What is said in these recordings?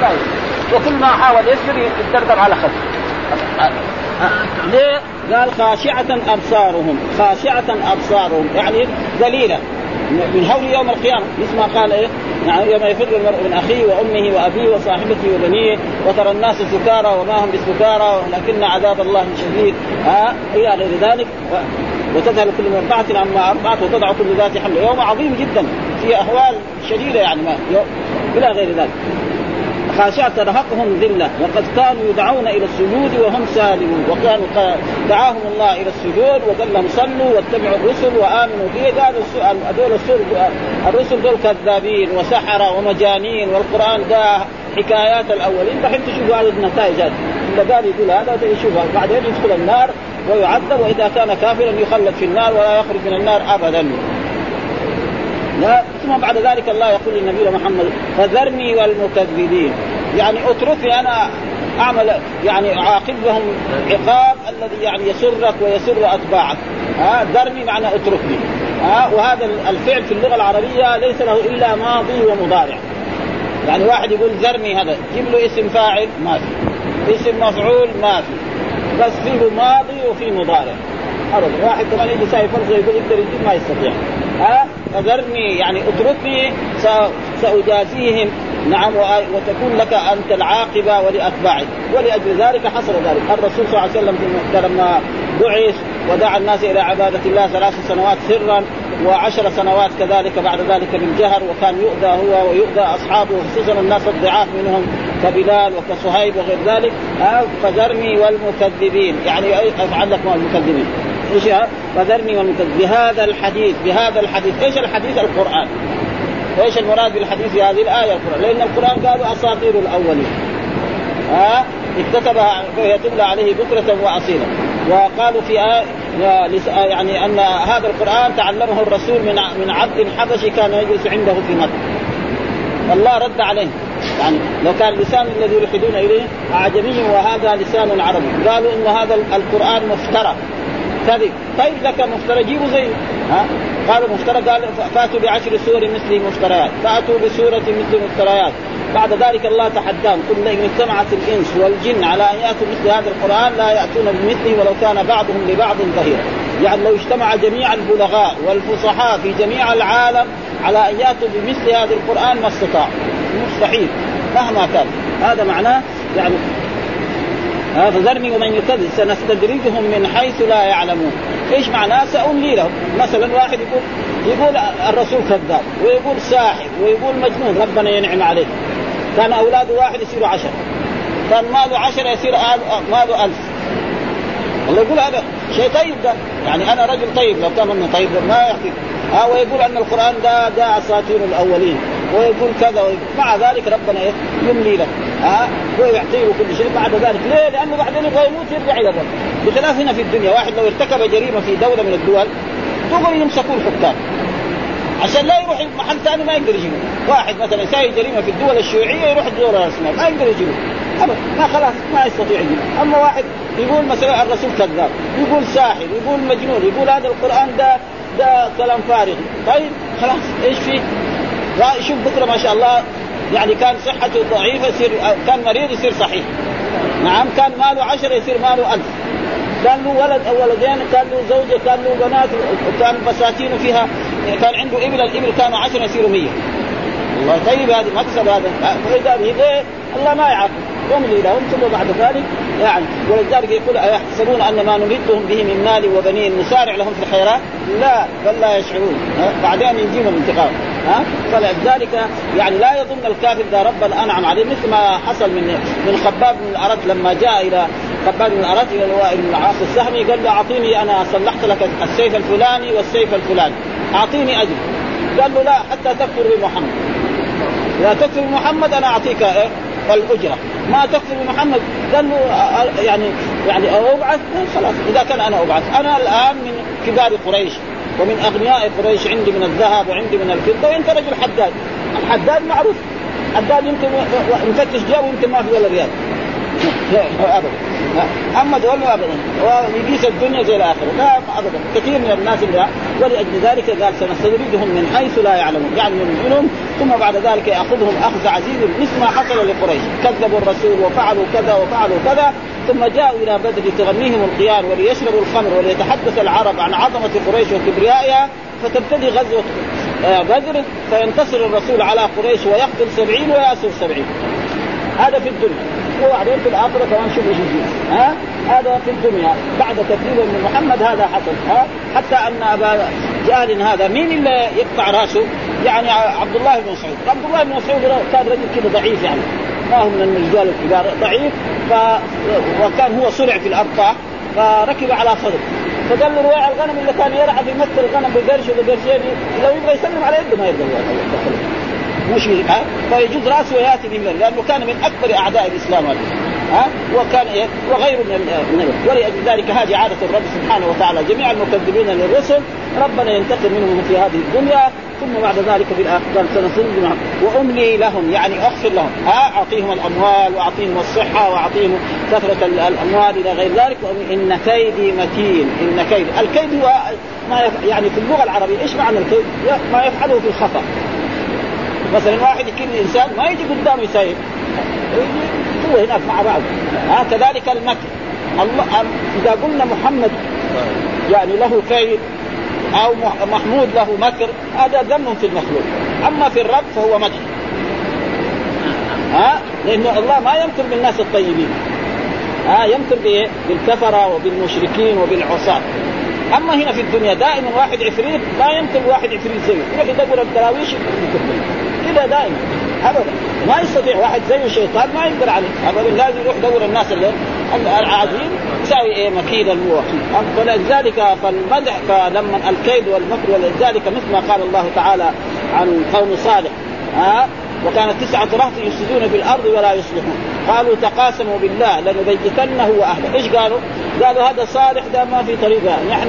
لا وكل ما حاول يصبر يتدرب على خلفه ليه؟ قال خاشعة أبصارهم. خاشعة أبصارهم. يعني ذليلة. من هول يوم القيامة. مثل ما قال إيه؟ يعني يوم يفر المرء من أخيه وأمه وأبيه وصاحبته وبنيه. وترى الناس سكارى وما هم بسكارى. ولكن عذاب الله شديد. ها؟ إلى غير ذلك. وتذهل كل مرضعة عما أرضعت وتضع كل ذات حمل. يوم عظيم جدا. في أحوال شديدة يعني ما إلى غير ذلك. خاشعة ترهقهم ذلة وقد كانوا يدعون إلى السجود وهم سالمون. وكانوا دعاهم الله إلى السجود وقال لهم صلوا واتبعوا الرسل وآمنوا به قالوا هذول الرسل دول كذابين وسحرة ومجانين والقرآن ده حكايات الأولين. دحين تشوفوا هذه النتائج هذه إذا قال يقول هذا يشوفها. بعدين يدخل النار ويعذب وإذا كان كافرا يخلد في النار ولا يخرج من النار أبدا. لا ثم بعد ذلك الله يقول للنبي محمد فذرني والمكذبين. يعني اتركني أنا أعمل يعني أعاقبهم عقاب الذي يعني يسرك ويسر أتباعك. ها ذرني معنى اتركني. ها وهذا الفعل في اللغة العربية ليس له إلا ماضي ومضارع. يعني واحد يقول ذرني هذا جيب له اسم فاعل ما في. اسم مفعول ما في. بس فيه ماضي وفيه مضارع. ابدا واحد كمان يجي سايف يقول يقدر يجيب ما يستطيع. ها؟ فذرني يعني اتركني سأجازيهم. نعم وتكون لك أنت العاقبة ولأتباعك. ولأجل ذلك حصل ذلك. الرسول صلى الله عليه وسلم لما بعث ودعا الناس إلى عبادة الله ثلاث سنوات سرا وعشر سنوات كذلك بعد ذلك بالجهر وكان يؤذى هو ويؤذى أصحابه خصوصا الناس الضعاف منهم كبلال وكصهيب وغير ذلك. فذرني والمكذبين. يعني أفعل لك المكذبين. إيش فذرني والمكذب بهذا الحديث بهذا الحديث إيش الحديث؟ القرآن. إيش المراد بالحديث في هذه الآية؟ القرآن. لأن القرآن قالوا أساطير الأولين. ها؟ اكتتبها فهي تملى عليه بكرة وأصيلا. وقالوا في آية يعني أن هذا القرآن تعلمه الرسول من من عبد حبشي كان يجلس عنده في مكة. الله رد عليه. يعني لو كان اللسان الذي يلحدون إليه أعجمي وهذا لسان عربي قالوا إن هذا القرآن مفترى. كذب طيب لك مفترى جيبوا زي ها؟ قالوا مفترى قال فأتوا بعشر سور مثل مفتريات فأتوا بسورة مثل مفتريات بعد ذلك الله تحداهم قل إن اجتمعت الإنس والجن على أن يأتوا مثل هذا القرآن لا يأتون بمثله ولو كان بعضهم لبعض ظهيرا. يعني لو اجتمع جميع البلغاء والفصحاء في جميع العالم على أن يأتوا بمثل هذا القرآن ما استطاعوا. مستحيل مهما كان. هذا معناه يعني فذرني ومن يكذب سنستدرجهم من حيث لا يعلمون. إيش معناه؟ سأملي لهم. مثلا واحد يقول يقول الرسول كذاب ويقول ساحر ويقول مجنون ربنا ينعم عليه. كان أولاده واحد يصيروا عشر. كان ماله عشرة يصير ماله ألف. الله يقول هذا شيء طيب ده. يعني أنا رجل طيب لو كان إنه طيب ما يحكي ها ويقول أن القرآن ده ده أساطير الأولين. ويقول كذا ويقول مع ذلك ربنا يملي له ها؟ ويعطيه كل شيء بعد ذلك. ليه؟ لأنه بعدين يبغى يموت يرجع إلى الرب. بخلاف هنا في الدنيا واحد لو ارتكب جريمة في دولة من الدول دغري يمسكوه الحكام. عشان لا يروح محل ثاني ما يقدر يجيبه. واحد مثلا يساوي جريمة في الدول الشيوعية يروح الدول الرسميه ما يقدر يجيبه. ما خلاص ما يستطيع يجيبه. أما واحد يقول مثلا الرسول كذاب يقول ساحر يقول مجنون يقول هذا القرآن ده ده كلام فارغ. طيب خلاص إيش فيه؟ شوف بكرة ما شاء الله يعني كان صحته ضعيفة يصير كان مريض يصير صحيح. نعم كان ماله عشرة يصير ماله ألف. كان له ولد أو ولدين كان له زوجة كان له بنات وكان بساتين فيها كان عنده إبل الإبل كانوا عشرة يصيروا مية. الله طيب هذا مكسب هذا. فإذا به ليه الله ما يعاقب. يملي لهم ثم بعد ذلك يعني ولذلك يقول أيحسبون أن ما نمدهم به من مال وبنين نسارع لهم في الخيرات؟ لا بل لا يشعرون. بعدين يجيهم الانتقام. ها؟ فلذلك يعني لا يظن الكافر ذا ربا انعم عليه مثل ما حصل من من خباب بن الأرت لما جاء إلى خباب بن الأرت إلى الوائل بن العاص السهمي قال له أعطيني أنا صلحت لك السيف الفلاني والسيف الفلاني. أعطيني أجر. قال له لا حتى تكفر بمحمد. لا تكفر بمحمد أنا أعطيك إيه؟ الاجره ما تكفر بمحمد قال له يعني يعني أبعث خلاص. إذا كان أنا أبعث. أنا الآن من كبار قريش ومن أغنياء قريش عندي من الذهب وعندي من الفضة وأنت رجل حداد. الحداد معروف. حداد يمكن مفتش جاب ويمكن ما في ولا ريال. ابدا. اما دول ابدا. ويقيس الدنيا زي الآخرة. لا ابدا. كثير من الناس اللي ولأجل ذلك قال سنستدرجهم من حيث لا يعلمون. يعني يمكنهم ثم بعد ذلك يأخذهم أخذ عزيز. مثل ما حصل لقريش. كذبوا الرسول وفعلوا كذا وفعلوا كذا ثم جاءوا إلى بدر لتغنيهم القيان وليشربوا الخمر وليتحدث العرب عن عظمة قريش وكبريائها. فتبتدي غزوة بدر فينتصر الرسول على قريش ويقتل سبعين ويأسر سبعين. هذا في الدنيا. وبعدين في الآخرة كمان شوف إيش ها؟ هذا في الدنيا. بعد تكذيب من محمد هذا حصل ها؟ حتى أن أبا جهل هذا. مين اللي يقطع رأسه؟ يعني عبد الله بن مسعود، عبد الله بن مسعود كان رجل كذا ضعيف يعني. ما هو من الرجال الكبار ضعيف. ف... وكان هو صرع في الأرض فركب على صدر فقال له رواع الغنم اللي كان يرعى في مكه الغنم بقرش وبقرشين لو يبغى يسلم على يده ما يقدر مش ها فيجوز رأسه ويأتي به لأنه كان من أكبر أعداء الإسلام ها وكان إيه وغيره من من ولأجل ذلك هذه عادة الرب سبحانه وتعالى جميع المكذبين للرسل ربنا ينتقم منهم في هذه الدنيا ثم بعد ذلك في الاخره سنصل وأملي لهم يعني أغفر لهم ها أعطيهم الأموال وأعطيهم الصحة وأعطيهم كثرة الأموال إلى غير ذلك إن كيدي متين إن كيد الكيد هو ما. يعني في اللغة العربية إيش معنى الكيد؟ ما يفعله في الخطأ مثلا واحد يكيد إنسان ما يجي قدامه يسايب. هو هناك مع بعض. ها كذلك المكر. الله إذا قلنا محمد يعني له كيد أو محمود له مكر هذا ذم في المخلوق. أما في الرب فهو مدح. ها لأنه الله ما يمكر بالناس الطيبين. ها يمكر بإيه؟ بالكفرة وبالمشركين وبالعصاة. أما هنا في الدنيا دائما واحد عفريت لا يمكن واحد عفريت زيه يروح يدور الدراويش كذا دائما ابدا. ما يستطيع واحد زيه شيطان ما يقدر عليه. ابدا لازم يروح يدور الناس اللي العظيم يساوي إيه؟ مكيدا هو فلذلك فالمدح فلما الكيد والمكر ولذلك مثل ما قال الله تعالى عن قوم صالح ها؟ وكانت تسعة رهط يفسدون في الأرض ولا يصلحون. قالوا تقاسموا بالله لنبيتنه وأهله. إيش قالوا؟ قالوا هذا صالح ده ما في طريقة. نحن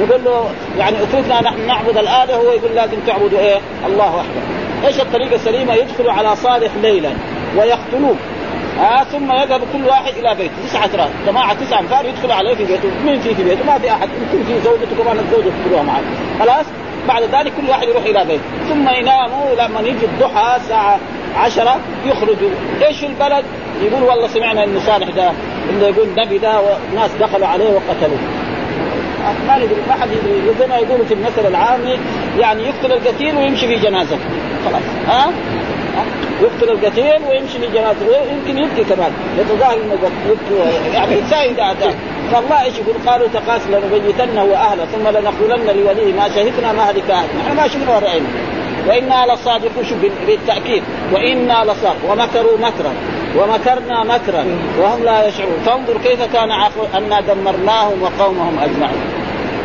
نقول له يعني اتركنا نحن نعبد الآلهة هو يقول لازم تعبدوا إيه؟ الله وحده. إيش الطريقة السليمة؟ يدخلوا على صالح ليلا ويقتلوه. آه ثم يذهب كل واحد إلى بيته. تسعة راس جماعة تسعة أنفار يدخلوا عليه في بيته. مين في في بيته؟ ما في أحد. يمكن في زوجته كمان الزوجه تدخلوها معه. خلاص؟ بعد ذلك كل واحد يروح إلى بيته. ثم يناموا لما يجي الضحى الساعة عشرة يخرجوا. إيش البلد؟ يقول والله سمعنا إنه صالح ده اللي يقول نبي ده وناس دخلوا عليه وقتلوه. ما ندري ما حد زي ما يقولوا في المثل العامي يعني يقتل القتيل ويمشي في جنازته خلاص. ها؟ يقتل القتيل ويمشي في جنازته ويمكن يبكي كمان. يتظاهر انه يبكي يعني اعداء فالله إيش يقول؟ قالوا تقاسم لنبيتنه وأهله ثم لنقولن لوليه ما شهدنا مهلك اهله نحن ما شفنا وراينا وإنا لصادقون شوف بالتاكيد وإنا لصادق. ومكروا مكرا. ومكرنا مكرا وهم لا يشعرون. فانظر كيف كان عقل أنا دمرناهم وقومهم أجمعين.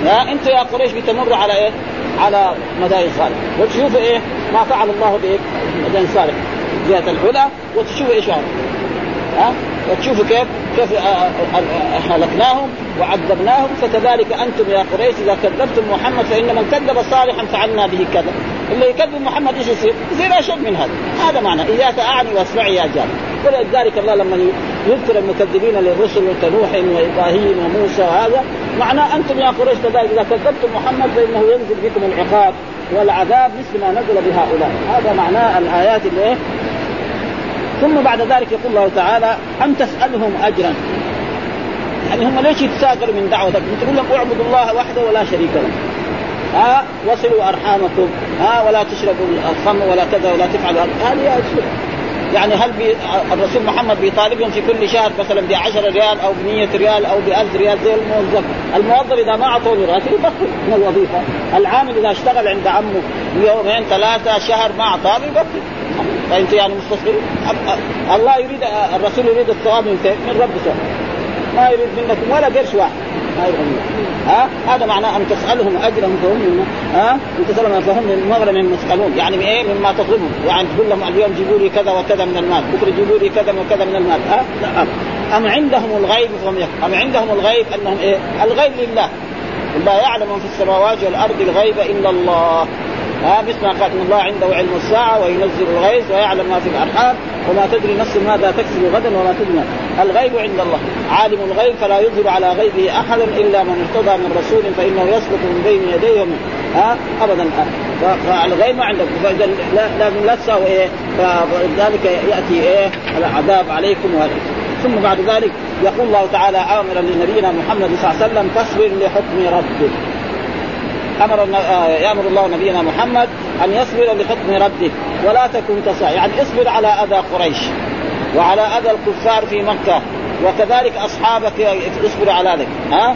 يا أنتم يا قريش بتمر على إيه؟ على مدائن صالح وتشوفوا إيه؟ ما فعل الله بإيه؟ مدائن صالح جهة العلا. وتشوفوا إيش ها؟ وتشوفوا كيف؟ كيف هلكناهم وعذبناهم؟ فكذلك أنتم يا قريش إذا كذبتم محمد فإن من كذب صالحا فعلنا به كذا. اللي يكذب محمد إيش يصير؟ يصير أشد من هذا. هذا معنى. إياك أعني وأسمعي يا جار ولذلك الله لما يذكر المكذبين للرسل كنوح وإبراهيم وموسى وهذا معناه أنتم يا قريش كذلك إذا كذبتم محمد فإنه ينزل بكم العقاب والعذاب مثل ما نزل بهؤلاء. هذا معناه الآيات اللي إيه؟ ثم بعد ذلك يقول الله تعالى أم تسألهم أجرا يعني هم ليش يتساقلوا من دعوتك؟ تقول لهم اعبدوا الله وحده ولا شريك له. ها وصلوا أرحامكم ها ولا تشربوا الخمر ولا كذا ولا تفعلوا هذه أشياء يعني هل بي الرسول محمد بيطالبهم في كل شهر مثلا ب 10 ريال أو ب 100 ريال أو ب 1000 ريال زي الموظف، الموظف إذا ما أعطوه راتب يبطل من الوظيفة، العامل إذا اشتغل عند عمه يومين ثلاثة شهر ما أعطاه يبطل، فانت يعني مستصغرين الله يريد الرسول يريد الثواب من من رب سبحانه ما يريد منكم ولا قرش واحد. ها؟ هذا معناه أن تسألهم اجرا فهم ها؟ أن تسألهم فهم من مغرم مثقلون يعني إيه مما تطلبهم. يعني تقول لهم اليوم جيبوا لي كذا وكذا من المال. بكرة جيبوا لي كذا وكذا من المال. ها؟ لا. أم عندهم الغيب فهم يكفر أم عندهم الغيب أنهم إيه؟ الغيب لله. لا يعلم في السماوات والأرض الغيب إلا الله. ها مثل ما قال الله عنده علم الساعة وينزل الغيث ويعلم ما في الأرحام وما تدري نفس ماذا تكسب غدا وما تدري الغيب عند الله. عالم الغيب فلا يظهر على غيبه أحدا إلا من ارتضى من رسول فإنه يسلك من بين يديه ها؟ أبدا. فالغيب ما عندك. فإذا لازم لا تساوي إيه؟ فلذلك يأتي إيه؟ العذاب عليكم وعليكم. ثم بعد ذلك يقول الله تعالى آمرا لنبينا محمد صلى الله عليه وسلم فاصبر لحكم ربك. أمر آه، يأمر الله نبينا محمد أن يصبر لحكم ربه ولا تكن تصا يعني اصبر على أذى قريش وعلى أذى الكفار في مكة وكذلك أصحابك اصبروا على ذلك ها؟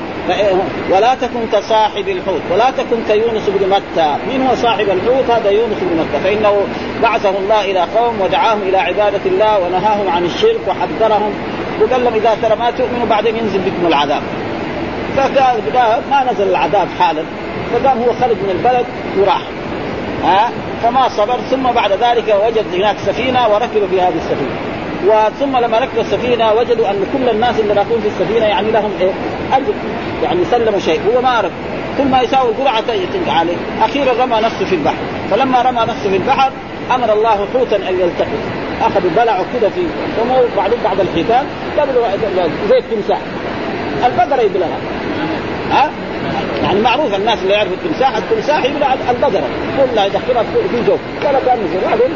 ولا تكن كصاحب الحوت ولا تكن كيونس بن متى. من هو صاحب الحوت؟ هذا يونس بن متى. فإنه بعثه الله إلى قوم ودعاهم إلى عبادة الله ونهاهم عن الشرك وحذرهم. وقال لهم إذا ترى ما تؤمنوا بعدين ينزل بكم العذاب. فقال ما نزل العذاب حالا. فقام هو خرج من البلد وراح. ها؟ فما صبر ثم بعد ذلك وجد هناك سفينة وركب في هذه السفينة. وثم لما ركبوا السفينة وجدوا أن كل الناس اللي راكبين في السفينة يعني لهم إيه؟ أجر. يعني سلموا شيء. هو ما عرف كل ما يساوي القرعة تنقع عليه. أخيرا رمى نفسه في البحر. فلما رمى نفسه في البحر أمر الله حوتا أن يلتقط. اخذ بلعه كده في فمه بعدين بعد الحيتان قبلوا زي التمساح البقرة يبلعها. ها؟ يعني معروف الناس اللي يعرفوا التمساح التمساح يبلع البقره كلها يدخلها في جو ولا كان بعدين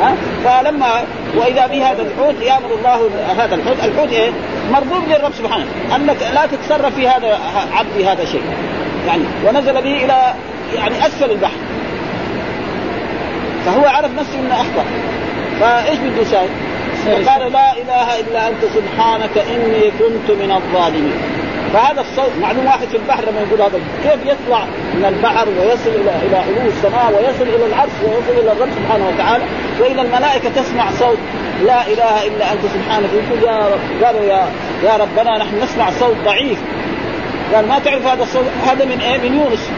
ها؟ فلما وإذا به هذا الحوت يأمر الله هذا الحوت. الحوت إيه؟ مربوط للرب سبحانه. أنك لا تتصرف في هذا عبدي هذا شيء. يعني ونزل به إلى يعني أسفل البحر. فهو عرف نفسه إنه أخطأ. فإيش بده يساوي؟ قال لا إله إلا أنت سبحانك إني كنت من الظالمين. فهذا الصوت معلوم واحد في البحر لما يقول هذا كيف يطلع من البحر ويصل إلى إلى علو السماء ويصل إلى العرش ويصل إلى الرب سبحانه وتعالى وإلى الملائكة تسمع صوت لا إله إلا أنت سبحانك. يقول يا رب قالوا يا يا ربنا نحن نسمع صوت ضعيف. قال ما تعرف هذا الصوت؟ هذا من إيه؟ من يونس.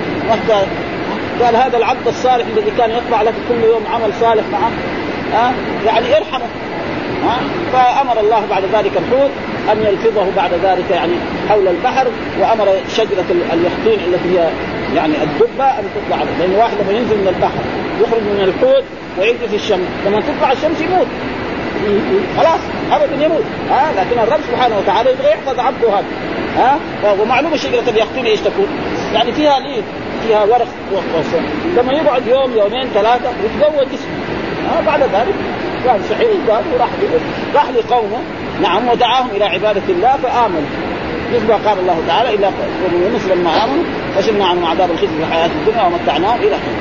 قال هذا العبد الصالح الذي كان يطلع لك كل يوم عمل صالح معه. ها؟ يعني ارحمه. ها؟ فأمر الله بعد ذلك الحوت. أن يلفظه بعد ذلك يعني حول البحر وأمر شجرة اليخطين التي هي يعني الدبه أن تطلع لأن واحد لما ينزل من البحر يخرج من الحوت ويجي في الشمس لما تطلع الشمس يموت. خلاص ابدا يموت. ها لكن الرب سبحانه وتعالى يبغى يحفظ عبده هذا. ها ومعلومه شجرة اليخطين إيش تكون؟ يعني فيها ليه فيها ورق لما يقعد يوم يومين ثلاثة يتقوى جسمه ها بعد ذلك. كان صحيح قال وراح راح لقومه. نعم ودعاهم إلى عبادة الله فآمنوا. مثل ما قال الله تعالى إلا يونس لما آمنوا فشلنا عنهم عذاب الخزي في الحياة الدنيا ومتعناهم إلى حين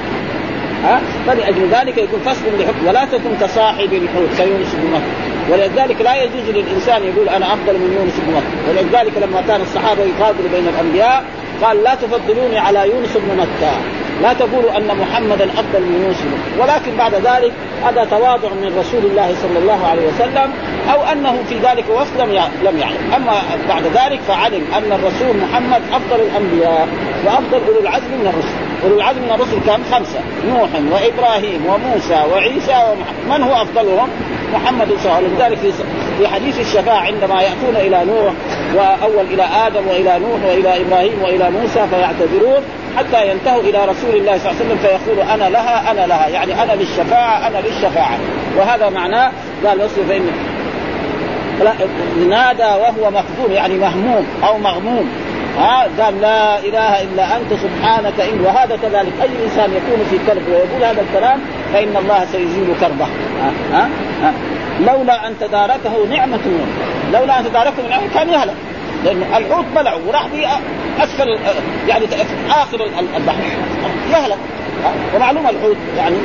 ها؟ فلأجل ذلك يكون فصل لحكم ولا تكن كصاحب الحوت كيونس بن مكة. ولذلك لا يجوز للإنسان يقول أنا أفضل من يونس بن مكة. ولذلك لما كان الصحابة يقاتلوا بين الأنبياء قال لا تفضلوني على يونس بن مكة. لا تقولوا أن محمدا أفضل من يونس ولكن بعد ذلك هذا تواضع من رسول الله صلى الله عليه وسلم أو أنه في ذلك وقت لم لم يعلم. أما بعد ذلك فعلم أن الرسول محمد أفضل الأنبياء وأفضل أولو العزم من الرسل. أولو العزم من الرسل كم؟ خمسة. نوح وإبراهيم وموسى وعيسى ومحمد. من هو أفضلهم؟ محمد صلى الله عليه وسلم لذلك في حديث الشفاعة عندما يأتون إلى نوح وأول إلى آدم وإلى نوح وإلى إبراهيم وإلى موسى فيعتذرون حتى ينتهوا إلى رسول الله صلى الله عليه وسلم فيقول أنا لها أنا لها. يعني أنا للشفاعة أنا للشفاعة. وهذا معناه قال وصف فان نادى وهو مخزوم يعني مهموم أو مغموم. ها قال لا إله إلا أنت سبحانك إن وهذا كذلك. أي إنسان يكون في كرب ويقول هذا الكلام فإن الله سيزيل كربه. ها؟ ها, ها؟ لولا أن تداركه نعمة لولا أن تداركه نعمة كان يهلك. لأنه الحوت بلعه وراح في أسفل يعني آخر البحر. يهلك. ومعلوم الحوت يعني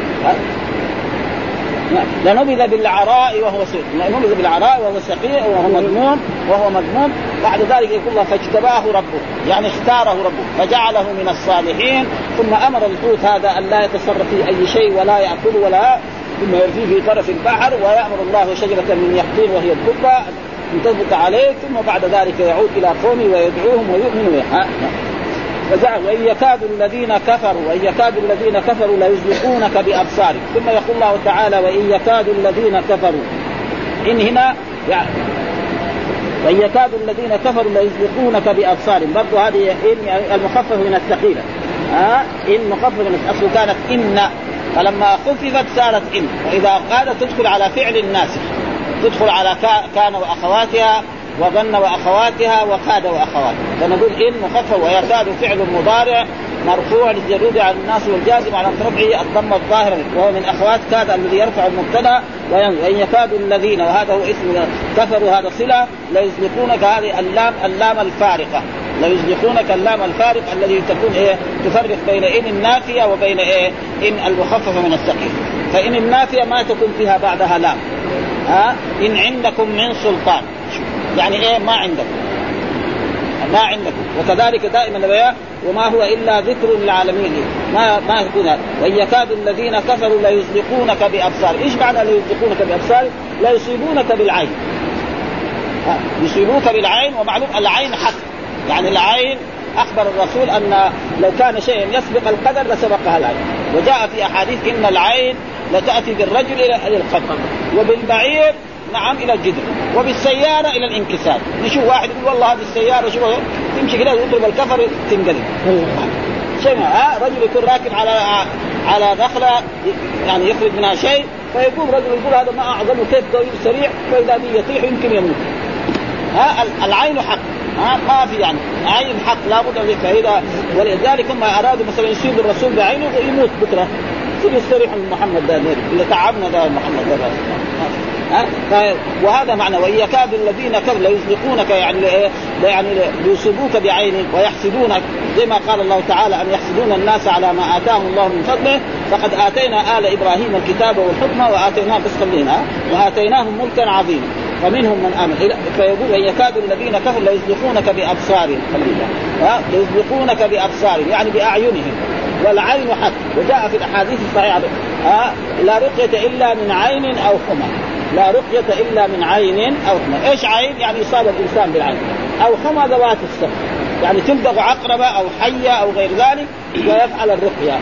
لنبذ بالعراء وهو سقيم لنبذ بالعراء وهو سقيم وهو مذموم وهو مذموم بعد ذلك يقول الله فاجتباه ربه يعني اختاره ربه فجعله من الصالحين. ثم أمر الحوت هذا أن لا يتصرف في أي شيء ولا يأكل ولا ثم يرفيه في طرف البحر ويأمر الله شجرة من يقطين وهي الدبه أن تثبت عليه ثم بعد ذلك يعود إلى قومه ويدعوهم ويؤمنوا فزعم وإن يكاد الذين كفروا وإن يكاد الذين كفروا ليزلقونك بابصارهم ثم يقول الله تعالى وإن يكاد الذين كفروا. إن هنا يعني وإن يكاد الذين كفروا ليزلقونك بأبصارهم. برضو هذه المخفف من الثقيلة. ها؟ إن مخففه من اصله كانت إن. فلما خففت صارت إن. وإذا قالت تدخل على فعل الناسخ تدخل على كان وأخواتها وظن وأخواتها وكاد وأخواتها. فنقول إن مخفف ويكاد فعل مضارع مرفوع للجرود على الناس والجازم على رفعه الضم الظاهر وهو من أخوات كاد الذي يرفع المبتدا وإن يكاد الذين وهذا هو اسم كفروا هذا صلة ليزلقونك هذه اللام اللام الفارقة. ليزلقونك اللام الفارق الذي تكون إيه؟ تفرق بين إن النافية وبين إيه؟ إن المخففه من الثقيل فإن النافية ما تكون فيها بعدها لام. ها؟ إن عندكم من سلطان. يعني إيه؟ ما عندكم ما عندكم وكذلك دائما وما هو إلا ذكر للعالمين. ما ما يكون هذا. وإن يكاد الذين كفروا ليزلقونك بأبصار. إيش معنى ليزلقونك بأبصار؟ لا يصيبونك بالعين يصيبوك بالعين ومعلوم العين حق. يعني العين أخبر الرسول أن لو كان شيء يسبق القدر لسبقها العين. وجاء في أحاديث إن العين لتأتي بالرجل إلى القدر. وبالبعير نعم إلى الجدر. وبالسيارة إلى الانكسار. نشوف واحد يقول والله هذه السيارة شو تمشي كده يضرب الكفر تنقلب. شيء ها؟ رجل يكون راكب على على نخلة يعني يخرج منها شيء فيقوم رجل يقول هذا ما اعظمه كيف قوي سريع فإذا به يطيح يمكن يموت. ها؟ العين حق. ها؟ ما في يعني. عين حق لابد ان فاذا ولذلك هم أرادوا مثلا يصيب الرسول بعينه يموت بكرة. يستريح من محمد ده اللي تعبنا ده محمد ده ها؟ وهذا معنى وان يكاد الذين كفروا ليزلقونك يعني يعني ليصيبوك بعين ويحسدونك. زي ما قال الله تعالى ان يحسدون الناس على ما آتاهم الله من فضله؟ فقد آتينا آل إبراهيم الكتاب والحكمة واتيناهم قسطا وآتيناهم ملكا عظيما. فمنهم من آمن. فيقول ان يكاد الذين كفروا ليزلقونك بأبصارهم. ها؟ ليزلقونك بأبصارهم يعني بأعينهم. والعين حق. وجاء في الأحاديث الصحيحة. ها لا رقية إلا من عين أو حمى. لا رقية إلا من عين أو حمى. إيش عين؟ يعني يصاب الإنسان بالعين. أو حمى ذوات السم يعني تلدغ عقربة أو حية أو غير ذلك ويفعل الرقية.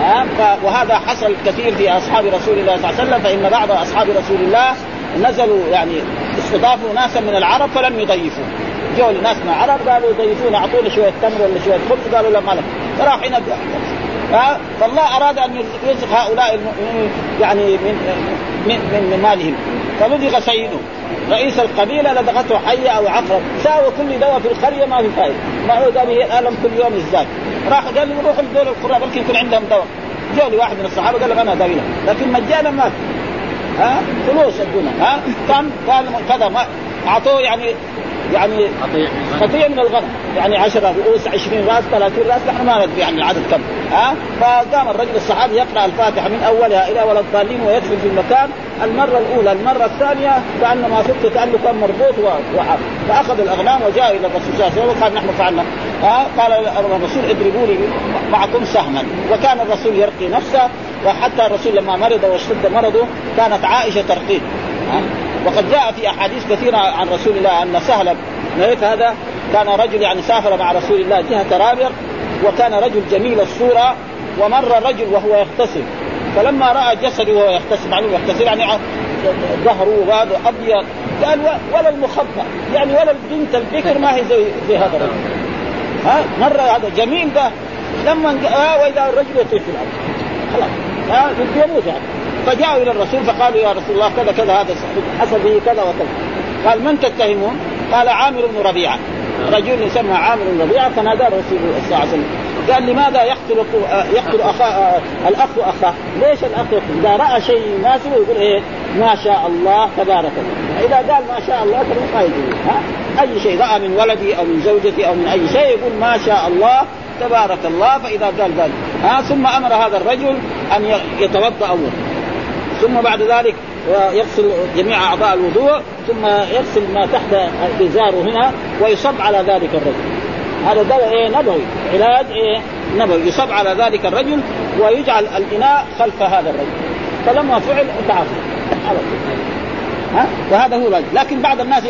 ها وهذا حصل كثير في أصحاب رسول الله صلى الله عليه وسلم فإن بعض أصحاب رسول الله نزلوا يعني استضافوا ناسا من العرب فلم يضيفوا. جو ناس من العرب قالوا ضيفونا اعطونا شوية تمر ولا شوية خبز قالوا لا ما لك. فراح هنا فالله أراد أن يرزق هؤلاء المؤمنين يعني من من من مالهم. فلدغ سيده. رئيس القبيلة لدغته حية أو عقرب. ساوى كل دواء في القريه ما في فائده ما هو قال الآلم كل يوم يزداد راح قال لي روح لدول القراء بلكي يكون عندهم دواء. جاء لي واحد من الصحابة قال لك أنا داوي لكن مجانا ما في. ها؟ فلوس ادونا ها؟ كم قال كذا ما أعطوه يعني يعني خطية من الغنم يعني 10 رؤوس 20 رأس 30 رأس نحن ما ندري يعني العدد كم. ها؟ فقام الرجل الصحابي يقرأ الفاتحة من أولها إلى ولا الضالين ويدخل في المكان. المرة الأولى المرة الثانية كأنما فقت كأنه كان مربوط وحاب فأخذ الأغنام وجاء إلى الرسول صلى الله عليه وسلم. وقال نحن فعلنا. ها؟ قال الرسول اضربوا لي معكم سهما. وكان الرسول يرقي نفسه. وحتى الرسول لما مرض واشتد مرضه كانت عائشة ترقيه. وقد جاء في أحاديث كثيرة عن رسول الله أن سهل بن هذا كان رجل يعني سافر مع رسول الله جهة رابر وكان رجل جميل الصورة ومر رجل وهو يغتسل. فلما رأى جسده وهو يغتسل معلوم يغتسل يعني ظهره وهذا أبيض قال ولا المخبى يعني ولا البنت البكر ما هي زي زي هذا الرجل. ها؟ مره هذا جميل ده لما آه وإذا الرجل يطير في الأرض. خلاص. ها يموت يعني. فجاءوا إلى الرسول فقالوا يا رسول الله كذا كذا هذا حصل به كذا وكذا قال من تتهمون؟ قال عامر بن ربيعة رجل يسمى عامر بن ربيعة فنادى الرسول صلى الله عليه وسلم قال لماذا يقتل يقتل اخا الأخ أخاه؟ ليش الأخ يقتل؟ إذا رأى شيء يناسبه يقول إيه؟ ما شاء الله تبارك الله، إذا قال ما شاء الله فما ها؟ أي شيء رأى من ولدي أو من زوجتي أو من أي شيء يقول ما شاء الله تبارك الله فإذا قال ذلك ها ثم أمر هذا الرجل أن يتوضأ اول ثم بعد ذلك يغسل جميع أعضاء الوضوء ثم يغسل ما تحت ازاره هنا ويصب على ذلك الرجل. هذا دواء إيه؟ نبوي. علاج إيه؟ نبوي. يصب على ذلك الرجل ويجعل الإناء خلف هذا الرجل. فلما فعل تعافى ها؟ وهذا هو الواجب. لكن بعض الناس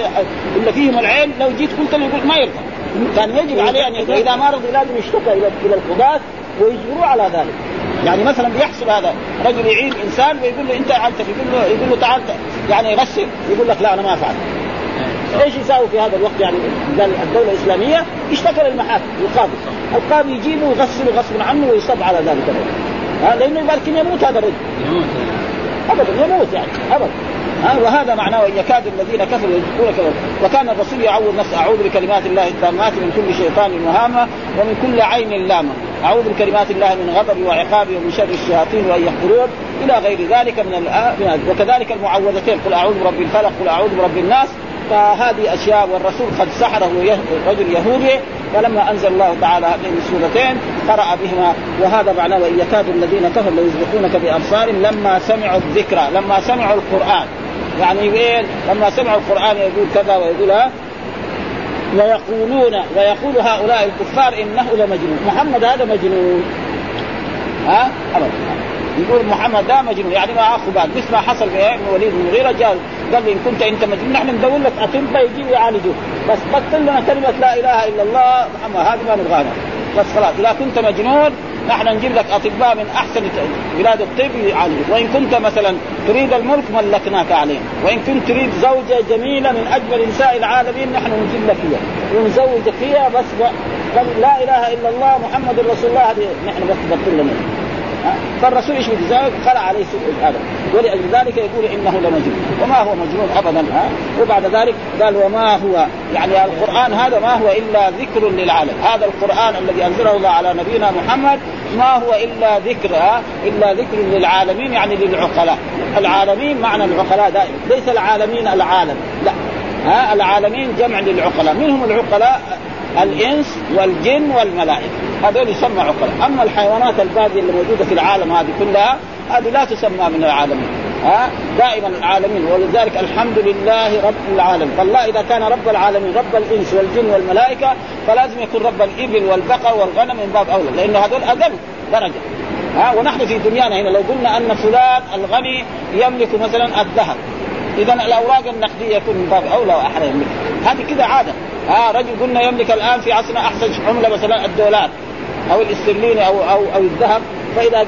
اللي فيهم العين لو جيت قلت له يقول ما يرضى. كان يجب عليه أن إذا ما رضي لازم يشتكى إلى إلى القضاة ويجبروه على ذلك. يعني مثلا بيحصل هذا رجل يعين إنسان ويقول له أنت فعلت يقول له يقول له تعال يعني يغسل يقول لك لا أنا ما فعلت إيش يساوي في هذا الوقت؟ يعني قال الدولة الإسلامية اشتكى للمحاكم القاضي. القاضي يجيبه ويغسله غصبا عنه ويصب على ذلك. ها لأنه يمكن يموت هذا الرجل. يموت. ابدا يموت يعني ابدا. ها وهذا معناه أن يكاد الذين كفروا يذكرون وكان الرسول يعوذ نفسه أعوذ بكلمات الله التامات من كل شيطان وهامة ومن كل عين لامة. أعوذ بكلمات الله من غضبه وعقابه ومن شر الشياطين وأن يحضرون إلى غير ذلك من وكذلك المعوذتين قل أعوذ برب الفلق قل أعوذ برب الناس. فهذه أشياء والرسول قد سحره رجل يهودي فلما أنزل الله تعالى هاتين السورتين قرأ بهما. وهذا معناه وان يكاد الذين كفروا ليزلقونك بأبصارهم لما سمعوا الذكرى لما سمعوا القرآن. يعني إيه لما سمعوا القرآن يقول كذا ويقول ها ويقولون ويقول هؤلاء الكفار إنه لمجنون. محمد هذا مجنون. ها؟ أبدا. يقول محمد ده مجنون. يعني ما اخذ بالك مثل ما حصل في وليد بن جاء قال لي إن كنت أنت مجنون. نحن ندور لك اطباء يجيبوا يعالجوك. بس بطل لنا كلمة لا إله إلا الله. محمد هذه ما نبغاها. بس خلاص إذا كنت مجنون نحن نجيب لك أطباء من أحسن بلاد الطب يعالجوك. وإن كنت مثلا تريد الملك ملكناك عليه وإن كنت تريد زوجة جميلة من أجمل نساء العالمين نحن نجيب لك إياها. ونزوجك فيها بس لا إله إلا الله محمد رسول الله. هذه نحن بس بطل لنا فالرسول إيش بده؟ خلع عليه سوء هذا. ولأجل ذلك يقول إنه لمجنون. وما هو مجنون ابدا ها؟ وبعد ذلك قال وما هو؟ يعني القرآن هذا ما هو إلا ذكر للعالم. هذا القرآن الذي أنزله الله على نبينا محمد ما هو إلا ذكر ها؟ إلا ذكر للعالمين يعني للعقلاء. العالمين معنى العقلاء دائما. ليس العالمين العالم لا. ها؟ العالمين جمع للعقلاء. من هم العقلاء الإنس والجن والملائكة. هذول يسمى عقلاء أما الحيوانات الباقية اللي موجودة في العالم هذه كلها هذه لا تسمى من العالمين. ها؟ دائما العالمين. ولذلك الحمد لله رب العالمين. فالله إذا كان رب العالمين رب الإنس والجن والملائكة فلازم يكون رب الإبل والبقر والغنم من باب أولى. لأنه هذول أقل درجة. ها؟ ونحن في دنيانا هنا لو قلنا أن فلان الغني يملك مثلا الذهب. اذا الأوراق النقدية يكون من باب أولى وأحرى يملك. هذه كذا عادة. ها رجل قلنا يملك الآن في عصرنا أحسن عملة مثلا الدولار أو الاسترليني أو أو أو الذهب فإذا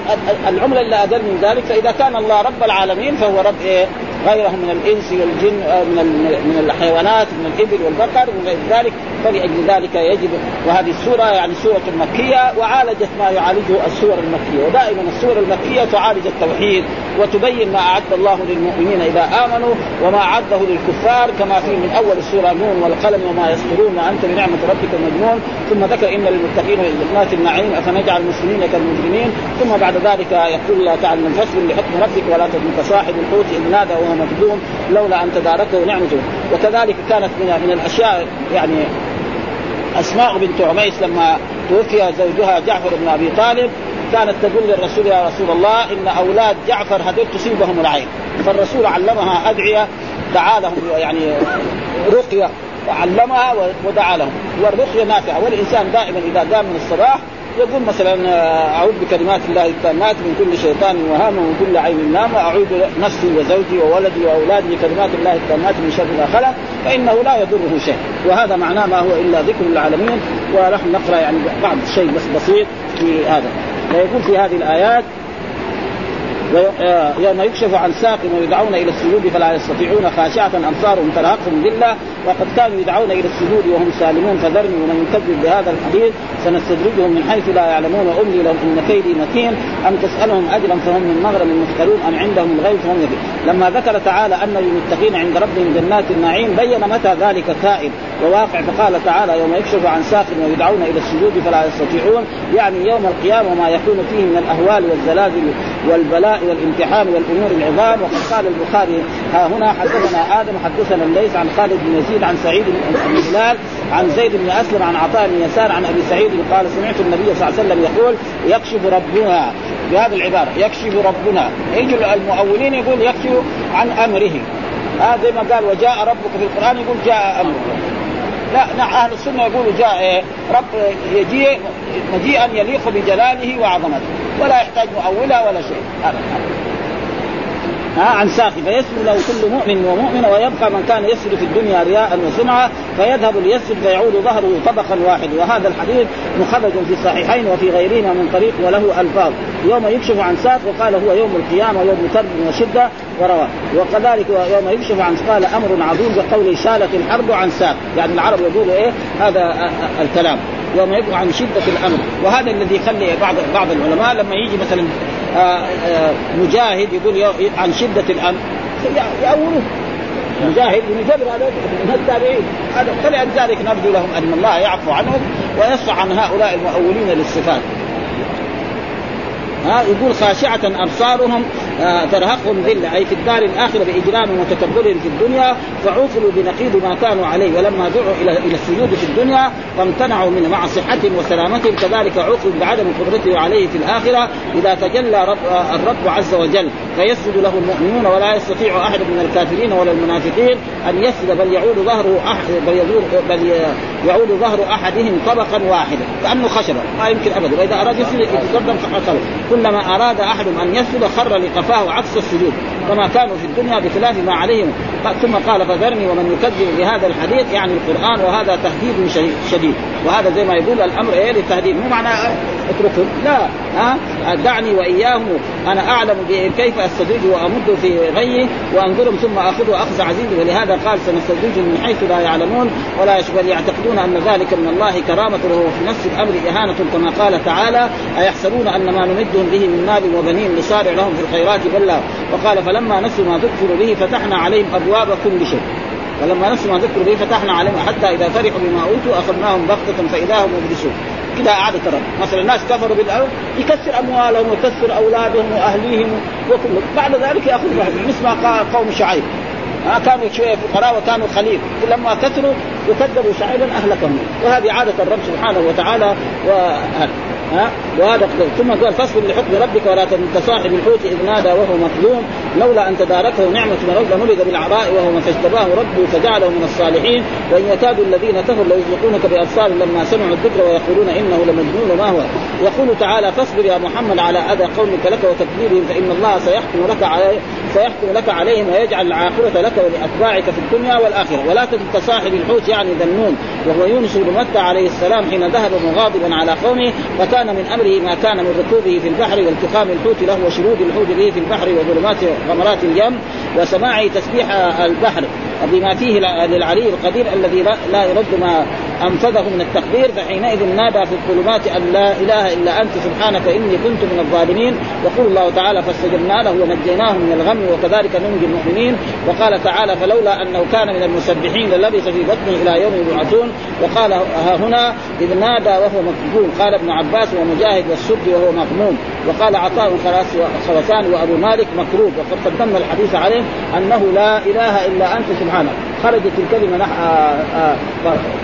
العملة اللي أقل من ذلك فإذا كان الله رب العالمين فهو رب إيه؟ غيرهم من الإنس والجن آه، من من الحيوانات من الإبل والبقر وغير ذلك. فلأجل ذلك يجب وهذه السورة يعني سورة مكية وعالجت ما يعالجه السور المكية. ودائما السور المكية تعالج التوحيد وتبين ما أعد الله للمؤمنين إذا آمنوا وما أعده للكفار كما في من أول السورة نون والقلم وما يسطرون. ما أنت بنعمة ربك مجنون. ثم ذكر إن للمتقين جنات النعيم أفنجعل المسلمين كالمجرمين. ثم بعد ذلك يقول الله تعالى من فصل لحكم ربك ولا تكن كصاحب الحوت إذ نادى وهو مكذوم لولا أن تداركه نعمته. وكذلك كانت من, من الأشياء يعني أسماء بنت عميس لما توفي زوجها جعفر بن أبي طالب كانت تقول للرسول يا رسول الله إن أولاد جعفر هذول تصيبهم العين. فالرسول علمها أدعية دعا لهم يعني رقية وعلمها ودعا لهم. والرقية نافعة. والإنسان دائما إذا قام من الصباح يقول مثلا آه، أعوذ بكلمات الله التامات من كل شيطان وهام ومن كل عين نام واعوذ نفسي وزوجي وولدي وأولادي بكلمات الله التامات من شر ما خلق فإنه لا يضره شيء. وهذا معناه ما هو إلا ذكر للعالمين ونحن نقرأ يعني بعض الشيء بس بسيط في هذا. فيقول في هذه الآيات يوم يكشف عن ساق ويدعون إلى السجود فلا يستطيعون خاشعة ابصارهم ترهقهم ذلة وقد كانوا يدعون إلى السجود وهم سالمون فذرني ومن يكذب بهذا الحديث سنستدرجهم من حيث لا يعلمون. واملي لهم أن كيدي متين أم تسألهم أجرا فهم من مغرم مثقلون أم عندهم الغيب فهم يكذب لما ذكر تعالى أن للمتقين عند ربهم جنات النعيم بين متى ذلك كائن. وواقع فقال تعالى يوم يكشف عن ساق ويدعون إلى السجود فلا يستطيعون يعني يوم القيامة ما يكون فيه من الأهوال والزلازل والبلاء والامتحان والأمور العظام. وقد قال البخاري ها هنا حدثنا آدم حدثنا الليث عن خالد بن يزيد عن سعيد بن هلال عن زيد بن أسلم عن عطاء بن يسار عن أبي سعيد قال سمعت النبي صلى الله عليه وسلم يقول يكشف ربنا بهذه العبارة يكشف ربنا يجي المؤولين يقول يكشف عن أمره هذا زي ما قال وجاء ربك في القرآن يقول جاء أمره لا نعم أهل السنة يقولوا جاء إيه رب يجيء مجيئا يليق بجلاله وعظمته. ولا يحتاج مؤولة ولا شيء. ها عن ساق فيسجد له كل مؤمن ومؤمنة ويبقى من كان يسجد في الدنيا رياء وسمعة فيذهب ليسجد فيعود ظهره طبقا واحد. وهذا الحديث مخرج في الصحيحين وفي غيرهما من طريق وله ألفاظ. يوم يكشف عن ساق وقال هو يوم القيامة يوم كرب وشدة وروى. وكذلك يوم يكشف عن قال أمر عظيم بقوله شالت الحرب عن ساق. يعني العرب يقولوا إيه؟ هذا الكلام. يوم يبقى عن شدة الأمر. وهذا الذي يخلي بعض بعض العلماء لما يجي مثلا مجاهد يقول عن شدة الامر يأولوه مجاهد بن جبر من التابعين. هذا فلذلك نرجو لهم أن الله يعفو عنهم ويصفع عن هؤلاء المؤولين للصفات. ها يقول خاشعة أبصارهم آه ترهقهم ذلة أي في الدار الآخرة بإجرام وتكبر في الدنيا فعوقلوا بنقيض ما كانوا عليه ولما دعوا إلى إلى السجود في الدنيا فامتنعوا منه مع صحتهم وسلامتهم كذلك عوقلوا بعدم قدرته عليه في الآخرة إذا تجلى رب الرب عز وجل فيسجد له المؤمنون ولا يستطيع أحد من الكافرين ولا المنافقين أن يسجد بل يعود ظهره أحد بل, بل يعود ظهر أحدهم طبقا واحدا كأنه خشبة ما يمكن أبدا. وإذا أراد يسجد يتقدم كلما أراد أحد أن يسجد خر لقفاه عكس السجود. كما كانوا في الدنيا بخلاف ما عليهم. ثم قال فذرني ومن يكذب بهذا الحديث يعني القرآن وهذا تهديد شديد وهذا زي ما يقول الأمر إيه للتهديد. مو معنى اتركهم لا. ها؟ دعني وإياهم أنا أعلم كيف أستدرج وأمد في غيه وأنظرهم ثم أخذ أخذ عزيز ولهذا قال سنستدرجهم من حيث لا يعلمون ولا بل يعتقدون أن ذلك من الله كرامة وهو في نفس الأمر إهانة كما قال تعالى أيحسبون أن ما نمدهم به من مال وبنين نسارع لهم في الخيرات بل وقال فلما نسوا ما ذكروا به فتحنا عليهم أبواب كل شيء. فلما نسوا ما ذكروا به فتحنا عليهم حتى إذا فرحوا بما أوتوا أخذناهم بغتة فإذا هم مبلسون. كذا عادة الرب مثلا الناس كفروا بالأرض يكسر أموالهم ويكسر أولادهم وأهليهم وكل. بعد ذلك يأخذ مثل ما قوم شعيب. ها كانوا شوية فقراء وكانوا خليل. لما كثروا وكذبوا شعيبا أهلكهم. وهذه عادة الرب سبحانه وتعالى. وهذا ها؟ وهذا ثم قال فاصبر لحكم ربك ولا تكن صاحب الحوت إذ نادى وهو مظلوم لولا أن تداركه نعمة من رب لنبذ بالعراء وهو فاجتباه ربه فجعله من الصالحين. وإن يكاد الذين كفروا ليزلقونك بأبصار لما سمعوا الذكر ويقولون إنه لمجنون ما هو. يقول تعالى فاصبر يا محمد على أذى قومك لك وتكذيبهم فإن الله سيحكم لك عليه سيحكم لك عليهم ويجعل العاقبة لك ولأتباعك في الدنيا والآخرة. ولا تكن كصاحب الحوت يعني ذنون. وهو يونس بن متى عليه السلام حين ذهب مغاضبا على قومه وكان من أمره ما كان من ركوبه في البحر والتقام الحوت له وشرود الحوت به في البحر وظلمات غمرات اليم وسماع تسبيح البحر. بما فيه للعلي القدير الذي لا يرد ما أنفذه من التقدير فحينئذ نادى في الظلمات أن لا إله إلا أنت سبحانك إني كنت من الظالمين. يقول الله تعالى فاستجبنا له ونجيناه من الغم وكذلك ننجي المؤمنين وقال تعالى فلولا أنه كان من المسبحين للبث في بطنه إلى يوم يبعثون وقال ها هنا إذ نادى وهو مكذوب قال ابن عباس ومجاهد والسد وهو مغموم. وقال عطاء خرسان وأبو مالك مكروب وقد قدمنا الحديث عليه أنه لا إله إلا أنت سبحانك. خرجت الكلمة نح...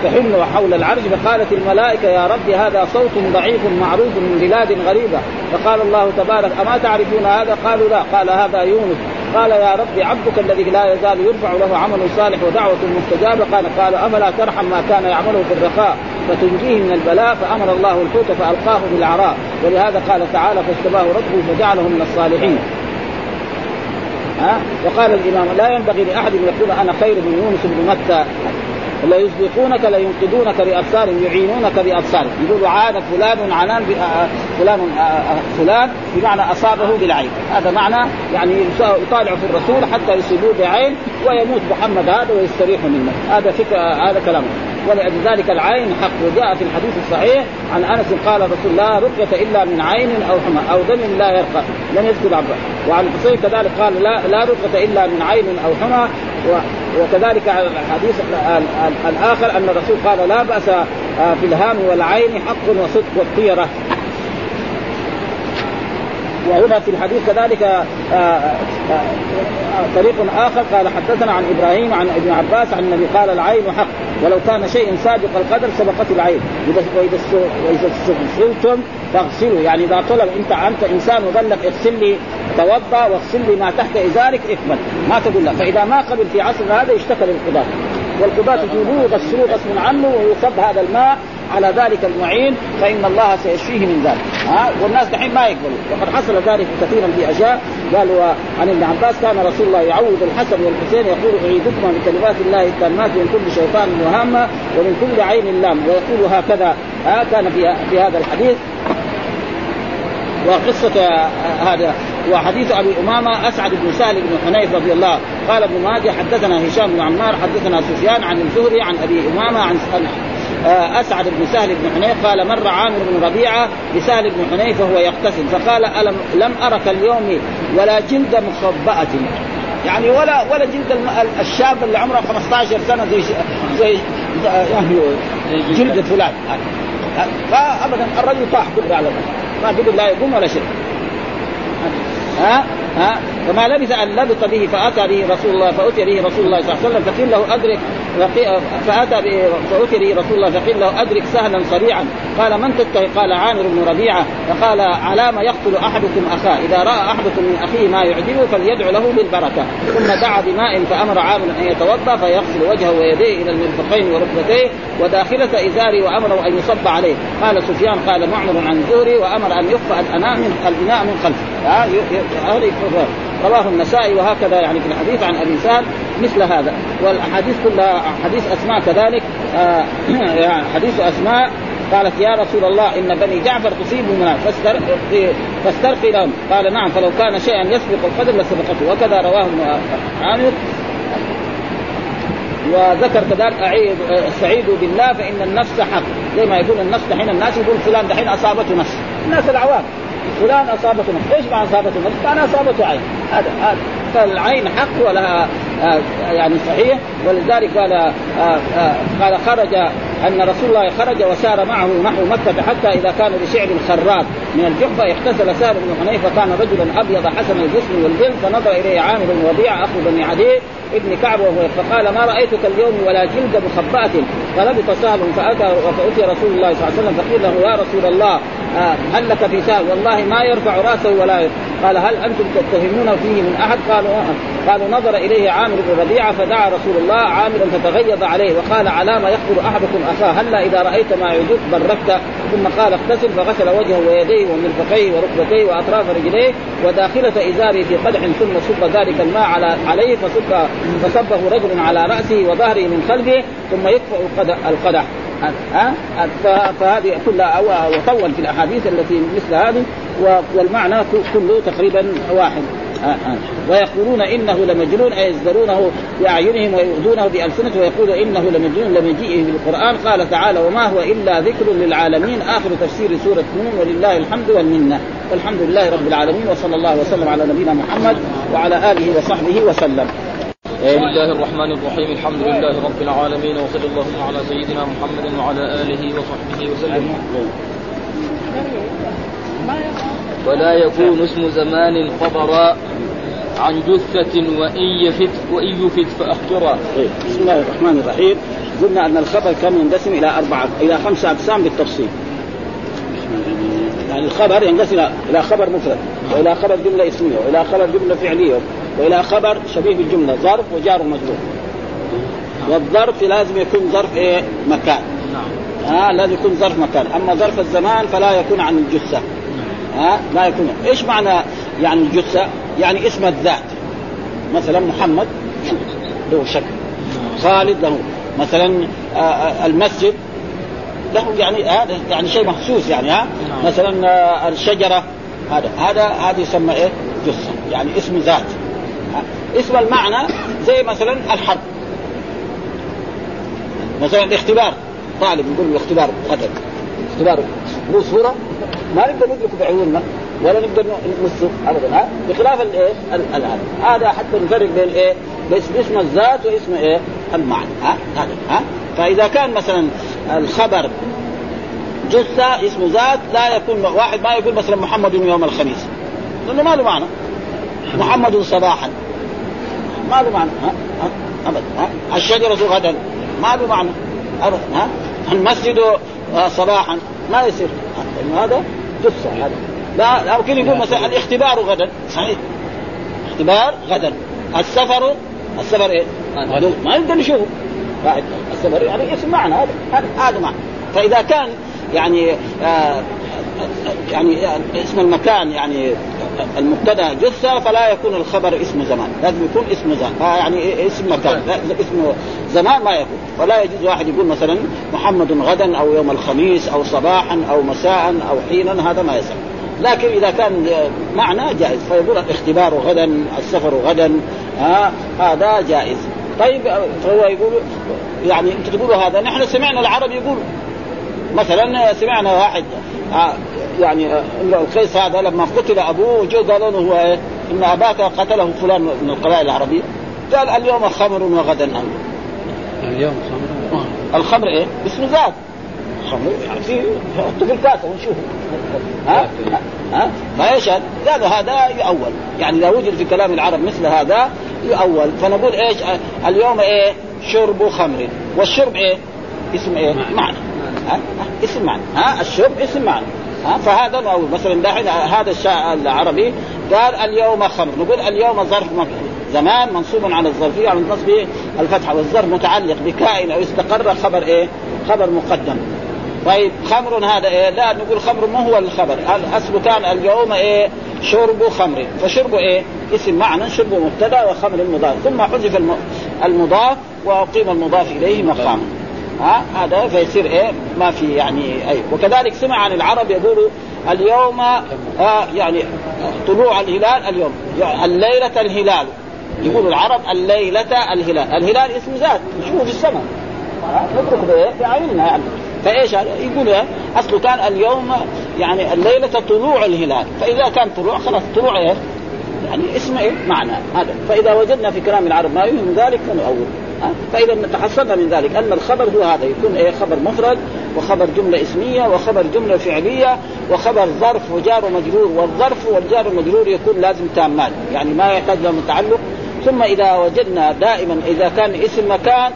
تحن حول العرش فقالت الملائكة يا رب هذا صوت ضعيف معروف من بلاد غريبة. فقال الله تبارك أما تعرفون هذا؟ قالوا لا. قال هذا يونس. قال يا رب عبدك الذي لا يزال يرفع له عمل صالح ودعوة مستجابة. قال قال أفلا ترحم ما كان يعمله في الرخاء؟ فتنجيه من البلاء فأمر الله الحوت فألقاه بالعراء ولهذا قال تعالى فاجتباه ربه فجعله من الصالحين. ها؟ وقال الإمام لا ينبغي لأحد أن يقول أنا خير من يونس بن متى. لا يسبقونك لا ينقذونك بأبصار يعينونك بأبصار. يقول عاد فلان عنان فلان فلان بمعنى أصابه بالعين. هذا معنى يعني يطالع في الرسول حتى يصيبوه بعين ويموت محمد هذا ويستريح منه. هذا فكر هذا كلامه. ولأجل ذلك العين حق. وجاء في الحديث الصحيح عن أنس قال الرسول لا رقية إلا من عين أو حمى أو دم لا يرقى لم يذكر عبد وعن الحسين كذلك قال لا لا رقية إلا من عين أو حمى. وكذلك الحديث الآخر أن الرسول قال لا بأس آه، في الهام والعين حق وصدق والطيرة. وهنا في الحديث كذلك آه، آآ آه، طريق آخر قال حدثنا عن إبراهيم عن ابن عباس عن النبي قال العين حق ولو كان شيء سابق القدر سبقت العين. وإذا وإذا استغسلتم فاغسلوا. يعني إذا طلب أنت أنت إنسان مبلغ اغسل لي توضأ واغسل لي ما تحت إزارك اكمل ما تقول لا. فإذا ما قبل في عصر هذا يشتكى للقضاء. والقضاة يجيبوه يغسلوه غصب عنه ويصب هذا الماء على ذلك المعين فإن الله سيشفيه من ذلك. ها؟ والناس دحين ما يقبلوا. وقد حصل ذلك كثيرا في أشياء. قالوا عن ابن عباس كان رسول الله يعوذ الحسن والحسين يقول اعيدكما بكلمات الله التامات من كل شيطان وهامة ومن كل عين لام. ويقول هكذا. ها؟ كان في في هذا الحديث. وقصة هذا. وحديث أبي أمامة أسعد بن سهل بن حنيف رضي الله قال ابن ماجه حدثنا هشام بن عمار حدثنا سفيان عن الزهري عن أبي أمامة عن آه، أسعد بن سهل بن حنيف قال مر عامر بن ربيعة بسهل بن حنيف وهو يغتسل فقال الم لم أرك اليوم ولا جلد مخبأة؟ يعني ولا ولا جلد الشاب اللي عمره 15 سنة زي زي يعني جلد فلان. فابدا الرجل طاح كله على ما قبل لا يقوم ولا شيء. ها ها فما لبث أن لبث به فأتى به رسول الله فأتي به رسول الله صلى الله عليه وسلم فقيل له أدرك فأتى فأتي به رسول الله فقيل له أدرك سهلا صريعا. قال من تتقي؟ قال عامر بن ربيعة. فقال على ما يقتل أحدكم أخاه؟ إذا رأى أحدكم من أخيه ما يعجبه فليدعو له بالبركة. ثم دعا بماء فأمر عامر أن يتوضأ فيغسل وجهه ويديه إلى المرفقين وركبتيه وداخلة إزاره وأمره أن يصب عليه. قال سفيان قال معمر عن الزهري وأمر أن يخفى الأناء من الإناء من خلفه. هذه رواه النسائي وهكذا يعني في الحديث عن أبي سهل مثل هذا. والأحاديث كلها حديث أسماء كذلك. آه يعني حديث أسماء قالت يا رسول الله إن بني جعفر تصيب منها فاسترقي لهم. قال نعم فلو كان شيئا يسبق القدر لسبقته. وكذا رواه عامر. وذكر كذلك اعيد استعيذوا بالله فإن النفس حق. زي ما يقول النفس دحين الناس يقول فلان دحين أصابته نفس. الناس العوام. فلان أصابته نفس. إيش معنى أصابته نفس؟ معنى أصابته عين. هذا هذا. فالعين حق ولها آه يعني صحيح. ولذلك قال آه آه قال خرج أن رسول الله خرج وسار معه نحو مكة حتى إذا كان بشعر خراط من الجحفة اغتسل سهل بن حنيفة كان رجلا أبيض حسن الجسم والجلد فنظر إليه عامر بن ربيعه أخو بني عدي ابن كعب وهو فقال ما رأيتك اليوم ولا جلد مخبأة؟ فلبث سهل فأتى فاتي رسول الله صلى الله عليه وسلم فقيل له يا رسول الله آه هل لك في سهل والله ما يرفع رأسه ولا قال هل أنتم تتهمون فيه من أحد؟ قالوا آه. قالوا نظر إليه عامر بن ربيعة فدعا رسول الله عامرا فتغيظ عليه وقال على ما يقتل أحدكم أخاه هلا إذا رأيت ما يعجبك بركت؟ ثم قال اغتسل فغسل وجهه ويديه ومرفقيه وركبتيه وأطراف رجليه وداخلة إزاره في قدح ثم صب ذلك الماء على عليه فصب فصبه رجل على رأسه وظهره من خلفه ثم يطفئ القدح. فهذه كلها وطول في الأحاديث التي مثل هذه والمعنى كله تقريبا واحد. ويقولون إنه لمجنون أي يزدرونه بأعينهم ويؤذونه بالسنه ويقول إنه لمجنون لمجيئه بالقران قال تعالى وما هو إلا ذكر للعالمين. آخر تفسير سورة نون ولله الحمد والمنة. والحمد لله رب العالمين وصلى الله وسلم على نبينا محمد وعلى آله وصحبه وسلم. بسم الله الرحمن الرحيم الحمد لله رب العالمين وصلى اللهم على سيدنا محمد وعلى آله وصحبه وسلم ولا يكون اسم زمان خبرا عن جثة وإن يفت وإن يفت فأخبرا. بسم الله الرحمن الرحيم قلنا أن الخبر كان ينقسم إلى أربعة إلى خمسة أقسام بالتفصيل. يعني الخبر ينقسم إلى خبر مفرد وإلى خبر جملة اسمية وإلى خبر جملة فعلية وإلى خبر شبيه بالجملة ظرف وجار ومجرور. والظرف لازم يكون ظرف إيه؟ مكان. نعم. آه لازم يكون ظرف مكان. أما ظرف الزمان فلا يكون عن الجثة. ها آه لا يكون. إيش معنى يعني الجثة؟ يعني اسم الذات. مثلا محمد له شكل. خالد له. مثلا آه, آه، المسجد له يعني هذا آه يعني شيء مخصوص يعني ها آه مثلا الشجرة هذا هذا هذا يسمى إيه؟ جثة. يعني اسم ذات. اسم المعنى زي مثلا الحرب مثلا الاختبار. طالب يقول له اختبار اختبار له صورة. ما نقدر ندركه بعيوننا ولا نقدر نمسه ابدا. ها؟ بخلاف الايه هذا حتى نفرق بين إيه؟ بين اسم الذات واسم إيه؟ المعنى. ها؟ هذا. ها؟ فإذا كان مثلا الخبر جثة اسم ذات لا يكون واحد ما يقول مثلا محمد يوم الخميس. لأنه ما له معنى. محمد صباحا. ما له معنى. ها؟ ابدا ها؟ الشجرة غدا ما له معنى. ابدا ها؟ المسجد صباحا. ما يصير. هذا قصه هذا. لا ممكن يقول مثلا الاختبار غدا صحيح. اختبار غدا السفر السفر إيه؟ ما نقدر نشوفه واحد السفر يعني اسم معنى. هذا هذا معنى. فإذا كان يعني آه يعني اسم المكان يعني المبتدا جثة فلا يكون الخبر اسم زمان. لازم يكون اسم زمان. يعني اسم مكان. اسم زمان ما يكون. فلا يجوز واحد يقول مثلا محمد غدا أو يوم الخميس أو صباحا أو مساء أو حينا هذا ما يصح لكن إذا كان معنى جائز. فيقول الاختبار غدا السفر غدا. ها هذا جائز. طيب فهو يقول يعني أنت تقولوا هذا. نحن سمعنا العرب يقول مثلا سمعنا واحد آه، يعني آه، امرؤ القيس هذا لما قتل أبوه جو قالوا له هو إيه؟ إن أباك قتله فلان من القبائل العربية. قال اليوم خمر وغدا. أمر اليوم خمر. آه. الخمر إيه؟ اسم ذات. خمر يعني في حطه في الكاسه ونشوف ها؟ ها فايش قالوا هذا يؤول. يعني اذا وجد في كلام العرب مثل هذا يؤول. فنقول إيش؟ اليوم إيه؟ شرب خمر. والشرب إيه؟ اسم إيه؟ معنى؟ اسم معنى. ها؟ الشرب اسم معنى. ها؟ فهذا أو مثلا دحين هذا الشاعر العربي قال اليوم خمر. نقول اليوم ظرف زمان منصوب على الظرفيه على النصب الفتحه والظرف متعلق بكائن أو استقر خبر إيه؟ خبر مقدم. طيب خمر هذا إيه؟ لا نقول خمر ما هو الخبر. الأصل كان اليوم إيه؟ شرب خمر. فشرب إيه؟ اسم معنى شرب مبتدأ وخمر مضاف. ثم حذف المضاف وأقيم المضاف إليه مقاما ها؟ هذا فيصير إيه؟ ما في يعني أي. وكذلك سمع عن العرب يقولوا اليوم آه يعني طلوع الهلال اليوم. يعني الليلة الهلال. يقولوا العرب الليلة الهلال. الهلال اسم ذات. نشوفه في السماء. نترك بايه بعيننا يعني. فإيش؟ يقول إيه؟ أصله كان اليوم يعني الليلة طلوع الهلال. فإذا كان طلوع خلاص طلوع إيه؟ يعني اسم إيه؟ معنى. هذا. فإذا وجدنا في كلام العرب ما يهم ذلك فنؤول. فإذا تحصلنا من ذلك أن الخبر هو هذا يكون إيه خبر مفرد وخبر جملة اسمية وخبر جملة فعلية وخبر ظرف وجار ومجرور والظرف والجار والمجرور يكون لازم تامان يعني ما يحتاج له متعلق. ثم إذا وجدنا دائما إذا كان اسم مكان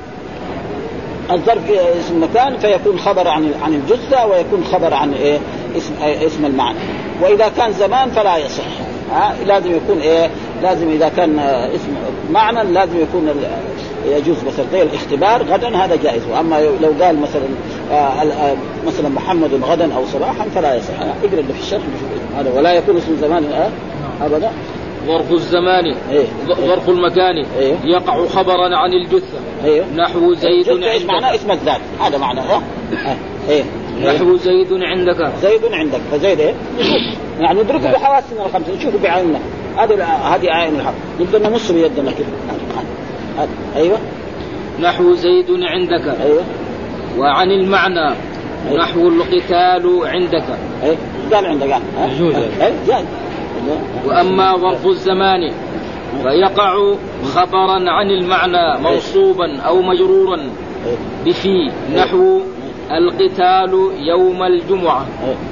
الظرف اسم مكان فيكون خبر عن عن الجثة ويكون خبر عن إيه اسم اسم المعنى. وإذا كان زمان فلا يصح. ها لازم يكون إيه لازم إذا كان اسم معنى لازم يكون يجوز مثلا زي الاختبار غدا هذا جائز. وأما لو قال مثلا آه، آه، مثلا محمد غدا أو صباحا فلا يصح. اقرا اللي في الشرح هذا. ولا يكون اسم زمان آه، ابدا. ظرف الزمان إيه؟ ظرف المكان إيه؟ يقع خبرا عن الجثة. إيه؟ نحو زيد إيش معناه اسم الذات هذا معناه إيه؟ نحو زيد عندك. زيد عندك. فزيد إيه؟ يعني ندركه بحواسنا الخمسة. نشوفه بعيننا. هذه هذه عين الحق. نقدر نمص بيدنا كده. أيوه. نحو زيد عندك. أيوه. وعن المعنى. أيوة. نحو القتال عندك. أيوه. قال عندك. يجوز أيوه. وأما ظرف الزمان فيقع خبرا عن المعنى منصوبا أو مجرورا. بفي نحو القتال يوم الجمعة.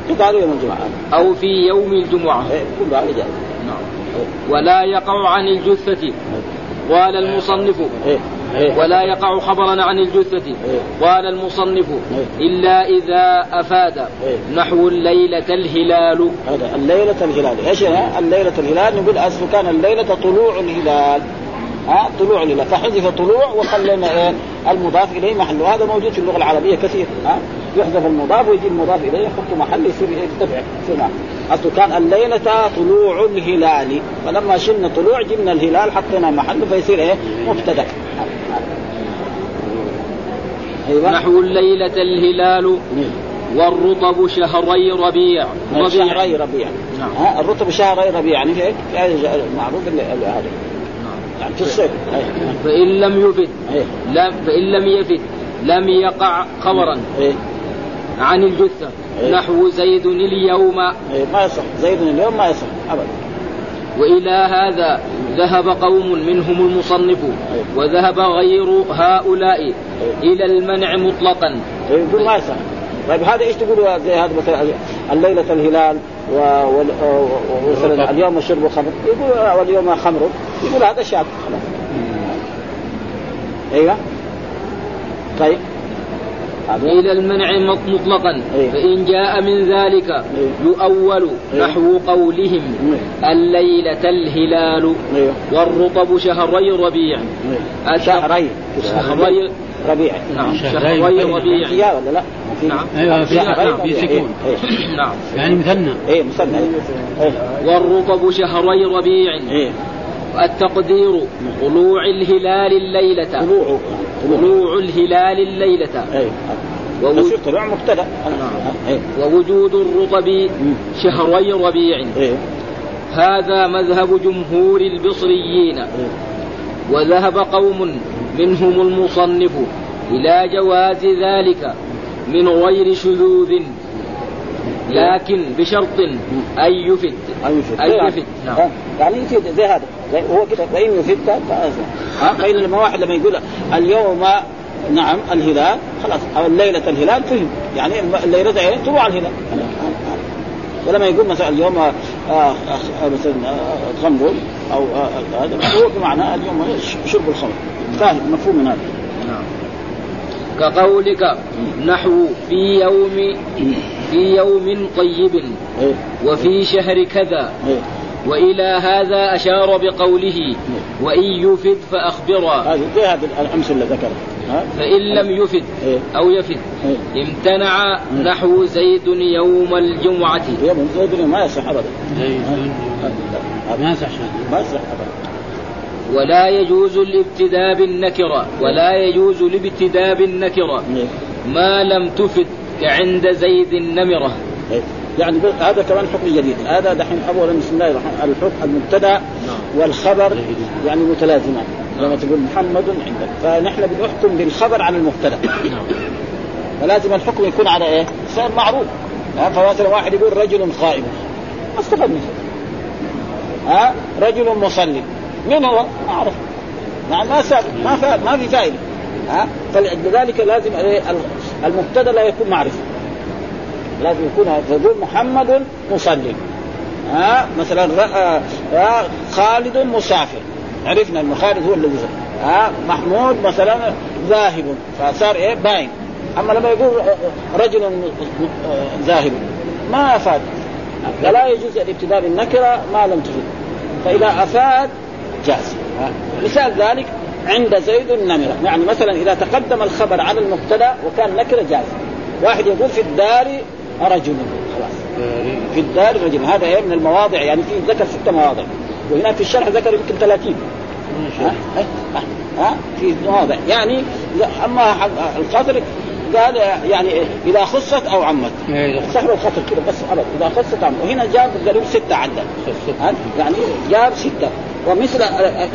قتال يوم الجمعة. أو في يوم الجمعة. نعم. ولا يقع عن الجثة. قال المصنف إيه. إيه. ولا يقع خبرا عن الجثة. إيه. قال المصنف إلا إذا أفاد. نحو الليلة الهلال. هذا الليلة الهلال. إيش الليلة الهلال. نقول أصل كان الليلة طلوع الهلال. ها؟ طلوع الهلال. فحذف طلوع وخلينا إيه المضاف إليه محله هذا موجود في اللغة العربية كثير. ها؟ يحذف المضاف ويجي المضاف إليه يحط محل يصير يرتفع يصير اصله كان الليلة طلوع الهلال. فلما شلنا طلوع جبنا الهلال حطينا محله فيصير إيه؟ مبتدأ. أيوة. نحو الليلة الهلال والرطب شهري ربيع. ربيع شهري ربيع. نعم. ها؟ الرطب شهري ربيع. يعني في معروف هذا. يعني في الصيف. فإن لم يفد لم فإن لم يفد لم يقع خبرا. عن الجثة. نحو زيد اليوم. ما يصح. زيد اليوم ما يصح أبدا. وإلى هذا ذهب قوم منهم المصنف وذهب غير هؤلاء إلى المنع مطلقا. يقول ما يصح. طيب هذا إيش تقول زي هذا مثلا الليلة الهلال ومثلا اليوم الشرب خمر. يقول واليوم خمر. يقول هذا خلاص أيوه. طيب. إلى المنع مط- مطلقا. إيه. فإن جاء من ذلك إيه. يؤول إيه. نحو قولهم الليلة الهلال والرطب شهري ربيع. شهرين شهري. ربيع. نعم. شهري ربيع. ولا لا؟ في نعم. أيوه في نعم، في ربيع. سكون. نعم. يعني مثنى. إيه مثنى. والرطب شهري ربيع. التقدير طلوع الهلال الليلة. طلوع طلوع الهلال الليلة. إيه ووجود- طلوع مبتدأ. إيه ووجود الرطب شهري ربيع. إيه هذا مذهب جمهور البصريين. وذهب قوم منهم المصنف إلى جواز ذلك من غير شذوذ. لكن بشرط أن يفد. أن يفد. نعم. آه، يعني يفيد زي هذا زي هو كده فإن يفيد ها؟ فإن لما واحد لما يقول اليوم نعم الهلال خلاص أو الليلة الهلال فهم يعني الليلة ده إيه؟ طلوع الهلال. ولما يقول مثلا اليوم آه آه مثلا آه خمر أو هذا هو بمعنى اليوم شرب الخمر. فاهم مفهوم من هذا. نعم. كقولك نحو في يوم في يوم طيب إيه. وفي شهر كذا إيه. وإلى هذا أشار بقوله وإن يفد فأخبرا. هذه زي هذه الأمثلة اللي ذكرها. ها؟ فإن لم يفد إيه. أو يفد إيه. امتنع نحو زيد يوم الجمعة. يوم زيد ما يصح ابدا. زيد ما يصح ما يصح ابدا. ولا يجوز الابتداء بالنكرة ولا يجوز الابتداء بالنكرة إيه. ما لم تفد كعند زيد النمرة. إيه. يعني هذا كمان حكم جديد. هذا دحين اولا بسم الله الرحمن الحكم المبتدأ والخبر يعني متلازمان لما تقول محمد عندك. فنحن بنحكم بالخبر على المبتدأ. فلازم الحكم يكون على إيه؟ صار معروف. ها فمثلا واحد يقول رجل قائم ما استفاد منه ها رجل مصلي. من هو؟ ما أعرف. ما ما. ما في فائده ها فلذلك لازم إيه؟ المبتدأ لا يكون معرفة. لازم يكون تقول محمد مصلي. ها مثلا ها خالد مسافر. عرفنا ان خالد هو الذي. ها محمود مثلا ذاهب. فصار إيه؟ باين. أما لما يقول رجل ذاهب ما أفاد. فلا يجوز الابتداء بالنكرة ما لم تفيد. فإذا أفاد جاز. مثال ذلك عند زيد النمرة. يعني مثلا إذا تقدم الخبر على المبتدأ وكان نكرة جاز. واحد يقول في الدار رجل خلاص. في الدار رجل. هذا إيه؟ من المواضع. يعني في ذكر ست مواضع. وهناك في الشرح ذكر يمكن 30 ها؟ ها, ها؟ في مواضع. يعني أما القدر قال يعني؟ إذا خصت أو عمت. سهل الخطر كده بس ابدا إذا خصت عمت. وهنا جاب قالوا ستة عدد؟ يعني جاب ستة. ومثل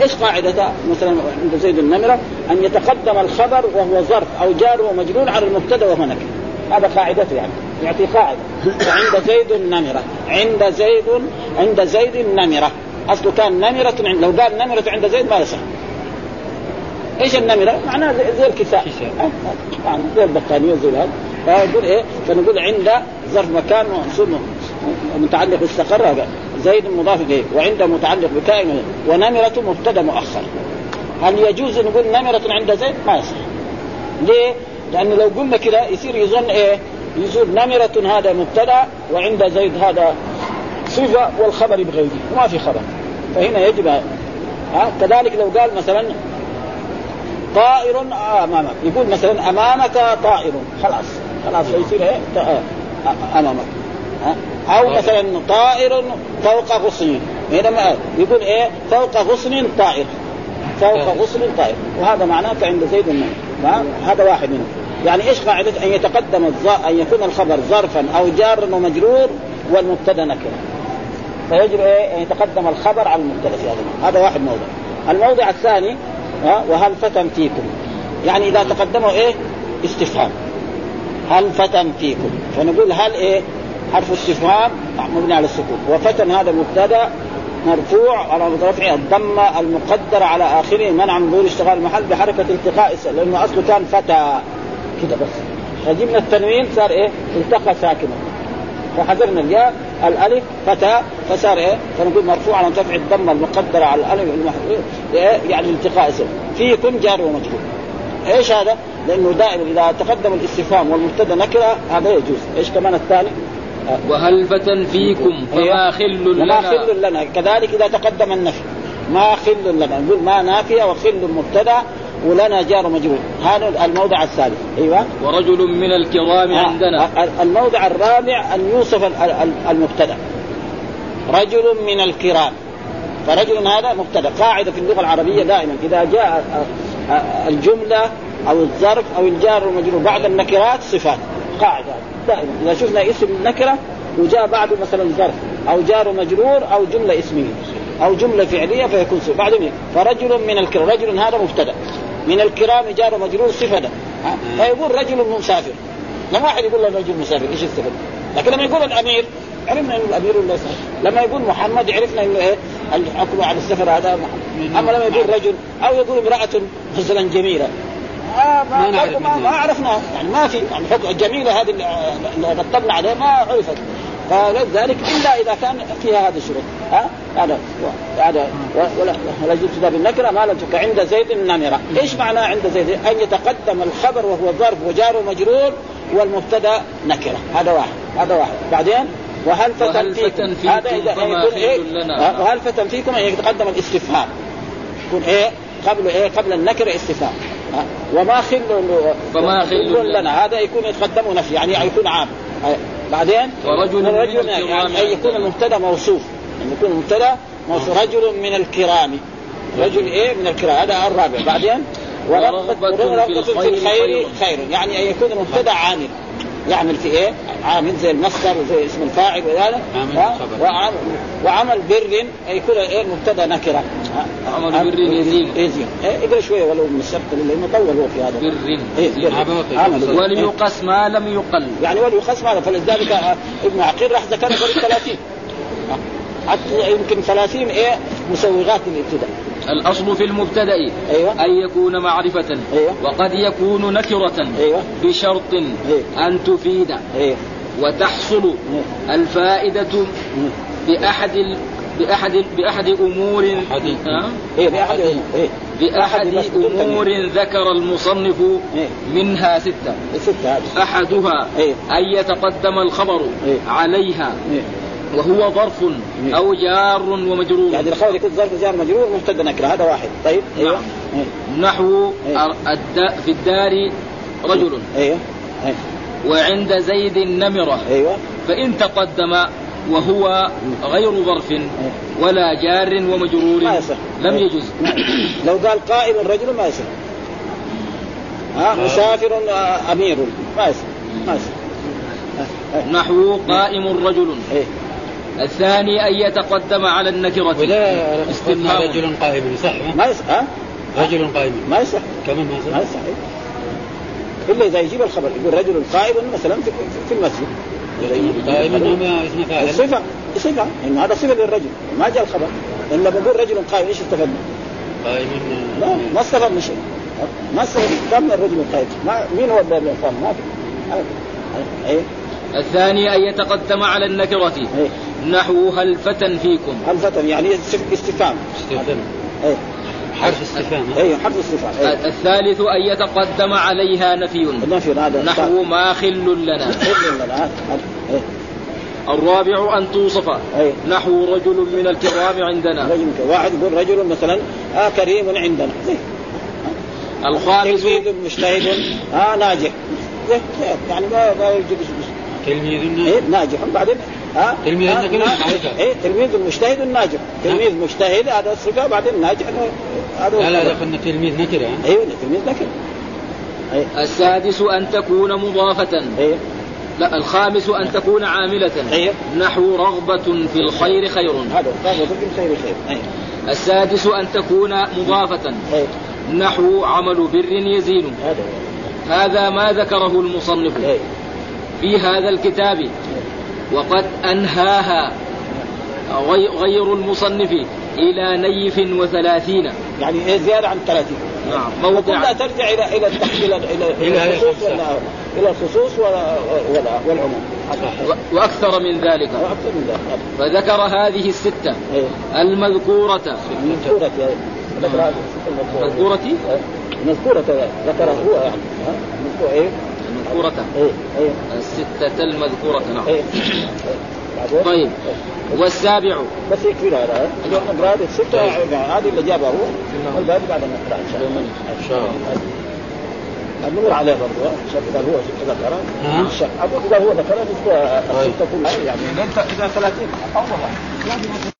إيش قاعدته مثلا عند زيد النمرة أن يتقدم الخبر وهو ظرف أو جار ومجرور على المبتدأ وهو هذا قاعدته يعني. يعطي قاعدة عند زيد النمره عند زيد عند زيد النمره أصله كان نمرة عند لو قال نمرة عند زيد ما يصح إيش النمرة؟ معناها زي, زي الكساء أه؟ يعني زي البطانية زي هذا فيقول إيه؟ فنقول عند ظرف مكان منصوب متعلق باستقر هذا زيد مضاف إليه وعند متعلق بكائن ونمرة مبتدأ مؤخر هل يجوز نقول نمرة عند زيد؟ ما يصح ليه؟ لأنه لو قلنا كده يصير يظن إيه؟ يصير نمرة هذا مبتدأ وعند زيد هذا صفة والخبر بغيره. وما في خبر. فهنا يجب ها؟ كذلك لو قال مثلا طائر أمامك. يقول مثلا أمامك طائر. خلاص. خلاص يصير؟ إيه؟ أمامك. ها؟ أو مثلا طائر فوق غصن. هنا ما يقول إيه؟ فوق غصن طائر. فوق غصن طائر. وهذا معناه عند زيد النمر هذا واحد منهم. يعني إيش قاعدة؟ أن يتقدم الظ... أن يكون الخبر ظرفا أو جارا ومجرور والمبتدأ نكره فيجب إيه؟ أن يتقدم الخبر على المبتدأ في هذا هذا واحد موضع الموضع الثاني ها وهل فتن فيكم؟ يعني إذا تقدموا إيه؟ استفهام. هل فتن فيكم؟ فنقول هل إيه؟ حرف استفهام مبني على السكون وفتن هذا مبتدا مرفوع على رفع الضمة المقدرة على آخره منع من ظهور اشتغال المحل بحركة التقاء لأنه أصله كان فتى. كده بس. فجبنا التنوين صار إيه؟ التقى ساكنا. فحذرنا الياء الألف فتى فصار إيه؟ فنقول مرفوع على رفع الضمة المقدرة على الألف المحل إيه؟ يعني التقاء اسم. فيكم جار ومجرور إيش هذا؟ لأنه دائما إذا تقدم الاستفهام والمبتدأ نكرة هذا يجوز، إيش كمان الثاني؟ وهلفة فيكم؟ فما أيوة. خل وما لنا خل لنا. كذلك إذا تقدم النفي. ما خل لنا. نقول ما نافية وخل مبتدأ. ولنا جار مجرور هذا الموضع الثالث. أيوه. ورجل من الكرام عندنا. آه، الموضع الرابع أن يوصف ال- ال- المبتدأ. رجل من الكرام. فرجل هذا مبتدأ. قاعدة في اللغة العربية دائما. إذا جاء آه، آه، الجملة أو الظرف أو الجار المجرور بعد النكرات صفات. قاعدة. دائما. إذا شفنا اسم نكرة وجاء بعده مثلا ظرف أو جار مجرور أو جملة اسمية أو جملة فعلية فيكون صفة. بعدين فرجل من الكرام. رجل هذا مبتدأ. من الكرام جار مجرور صفة ده. فيقول رجل مسافر. لما واحد يقول له رجل مسافر إيش السبب؟ لكن لما يقول الأمير عرفنا إنه الأمير ولا لما يقول محمد عرفنا إنه إيه؟ الحكم على السفر هذا محمد. أما لما يقول رجل أو يقول امرأة مثلا جميلة. آه ما, ما ما, ما, يعني ما في يعني الجميله هذه اللي اللي رتبنا عليها ما عرفت. فلذلك إلا إذا كان فيها هذه الشروط. ها؟ هذا هذا ولا ابتداء بالنكره ما لم عند زيد النمرة، إيش معنى عند زيد؟ أن يتقدم الخبر وهو ظرف وجار ومجرور والمبتدأ نكرة، هذا واحد، هذا واحد، بعدين؟ وهل فتن فيكم؟ هذا إذا يكون إيه؟ وهل فتن فيكم أن يتقدم الاستفهام؟ يكون إيه؟ قبل إيه؟ قبل النكره استفهام. ها، وما خل فما خل لنا؟ هذا يكون يتقدم نفي يعني يكون عام. بعدين ورجل من الكرام يعني أن يكون. المبتدأ موصوف. ان يكون المبتدأ موصوف. رجل من الكرام. رجل إيه؟ من الكرام. هذا الرابع. بعدين ورغبة ورغبة في الخير خير. يعني أن يكون المبتدأ عامل. يعمل في إيه؟ عامل زي المصدر وزي اسم الفاعل؟ خبر. وعمل, وعمل بر يكون إيه؟ المبتدا نكرة؟ عمل بر يزيد. يزيد. إيه اقرا شوية ولو من السبت لأنه مطول هو في هذا. بر إيه بر. وليقس ما لم يقل. يعني وليخص ماذا فلذلك آه، ابن عقيل راح ذكر قريب 30 آه. حتى يمكن 30 إيه؟ مسوغات للابتداء. الأصل في المبتدأ أيوة. أن يكون معرفة أيوة. وقد يكون نكرة أيوه بشرط أن تفيد أيوه وتحصل الفائدة بأحد ال... بأحد ال... بأحد أمور أحد. ها؟ إيه بأحد إيه بأحد أمور ذكر المصنف إيه. منها ستة ستة أحدها إيه. أن يتقدم الخبر إيه. عليها إيه. وهو ظرف إيه. أو جار ومجرور. يعني الخبر يكون ظرف جار مجرور مبتدا نكرة هذا واحد. طيب أيوه. نعم. إيه. نحو إيه. الد... في الدار رجل. أيوه أيوه وعند زيد نمرة. أيوه. فإن تقدم وهو غير ظرف ولا جار ومجرور ما يصح. لم يجوز لو قال قائم رجل ما يصح. ها؟ مسافر آه، أمير. ما يصح. ما يصح. آه، آه. نحو قائم رجل. إيه. الثاني أن يتقدم على النكرة ولا استفهام رجل قائم صح ما؟ ما يصح ها؟ رجل قائم. ما يصح. كمان ما ما صح يصح. إلا إذا يجيب الخبر يقول رجل قائم مثلا في, في المسجد. إذا قائم. هو اسم فاعل. صفة صفة انه هذا صفة للرجل. ما جاء الخبر. لما بقول رجل قائم إيش استفدنا؟ قائم. لا ما استفدنا شيء. ما استفدنا. من الرجل القائم ما مين هو اللي قام ما في. إيه؟ الثاني أن يتقدم على النكرة إيه. نحو هل فتى فيكم. هل فتن يعني استف- استفهام. استفهام. إيه. حرف استفهام. ها؟ إيه حرف استفهام. إيه. الثالث أن يتقدم عليها نفي. النفي هذا نحو ما خل لنا. خذ لنا. إيه. الرابع أن توصف. إيه. نحو رجل من الكرام عندنا. رجل واحد يقول رجل مثلا آه كريم عندنا. زي الخامس مجتهد. آه ناجح. زي زي- يعني ما ما يوجد اسم- تلميذ إيه ناجح. بعدين ها؟ تلميذ ها، نكرة نا- معرفة. إيه تلميذ مجتهد ناجح. تلميذ مجتهد هذا صفه بعدين ناجح. هذا لا لا. دخلنا تلميذ نكرة؟ أيوه تلميذ نكرة. إيه. السادس أن تكون مضافة. إيه. لا الخامس أن تكون عاملة. أيوه. نحو رغبة في الخير خير. هذا هذا ذكر خير خير. إيه. السادس أن تكون مضافة. إيه. نحو عمل بر يزين. هذا. هذا ما ذكره المصنف. إيه. في هذا الكتاب. وقد أنهاها غي- غير المصنف إلى نيف وثلاثين. يعني إيه زيادة عن 30 نعم وكلها موضع. ترجع إلى إلى إلى إلى إلى إلى هذه الخصوص إلى الخصوص ولا ولا- والعموم. و- وأكثر من ذلك. أكثر من ذلك. فذكر هذه الستة. إيه. المذكورة. من سورة ذكر هذه الستة المذكورة. مذكورة مذكورة ذكرها هو يعني؟ مذكورة إيه. مذكورة إيه إيه الستة المذكورة نعم إيه؟ طيب والسابع بس يكفي هذا نقرا هذه الستة يعني هذه اللي جابها هو والباقي بعد ما نقرا ان شاء الله النور عليه برضه ها؟ شوف اذا هو ها؟ اذا هو ذكرها الستة كلها يعني اذا 30 اول واحد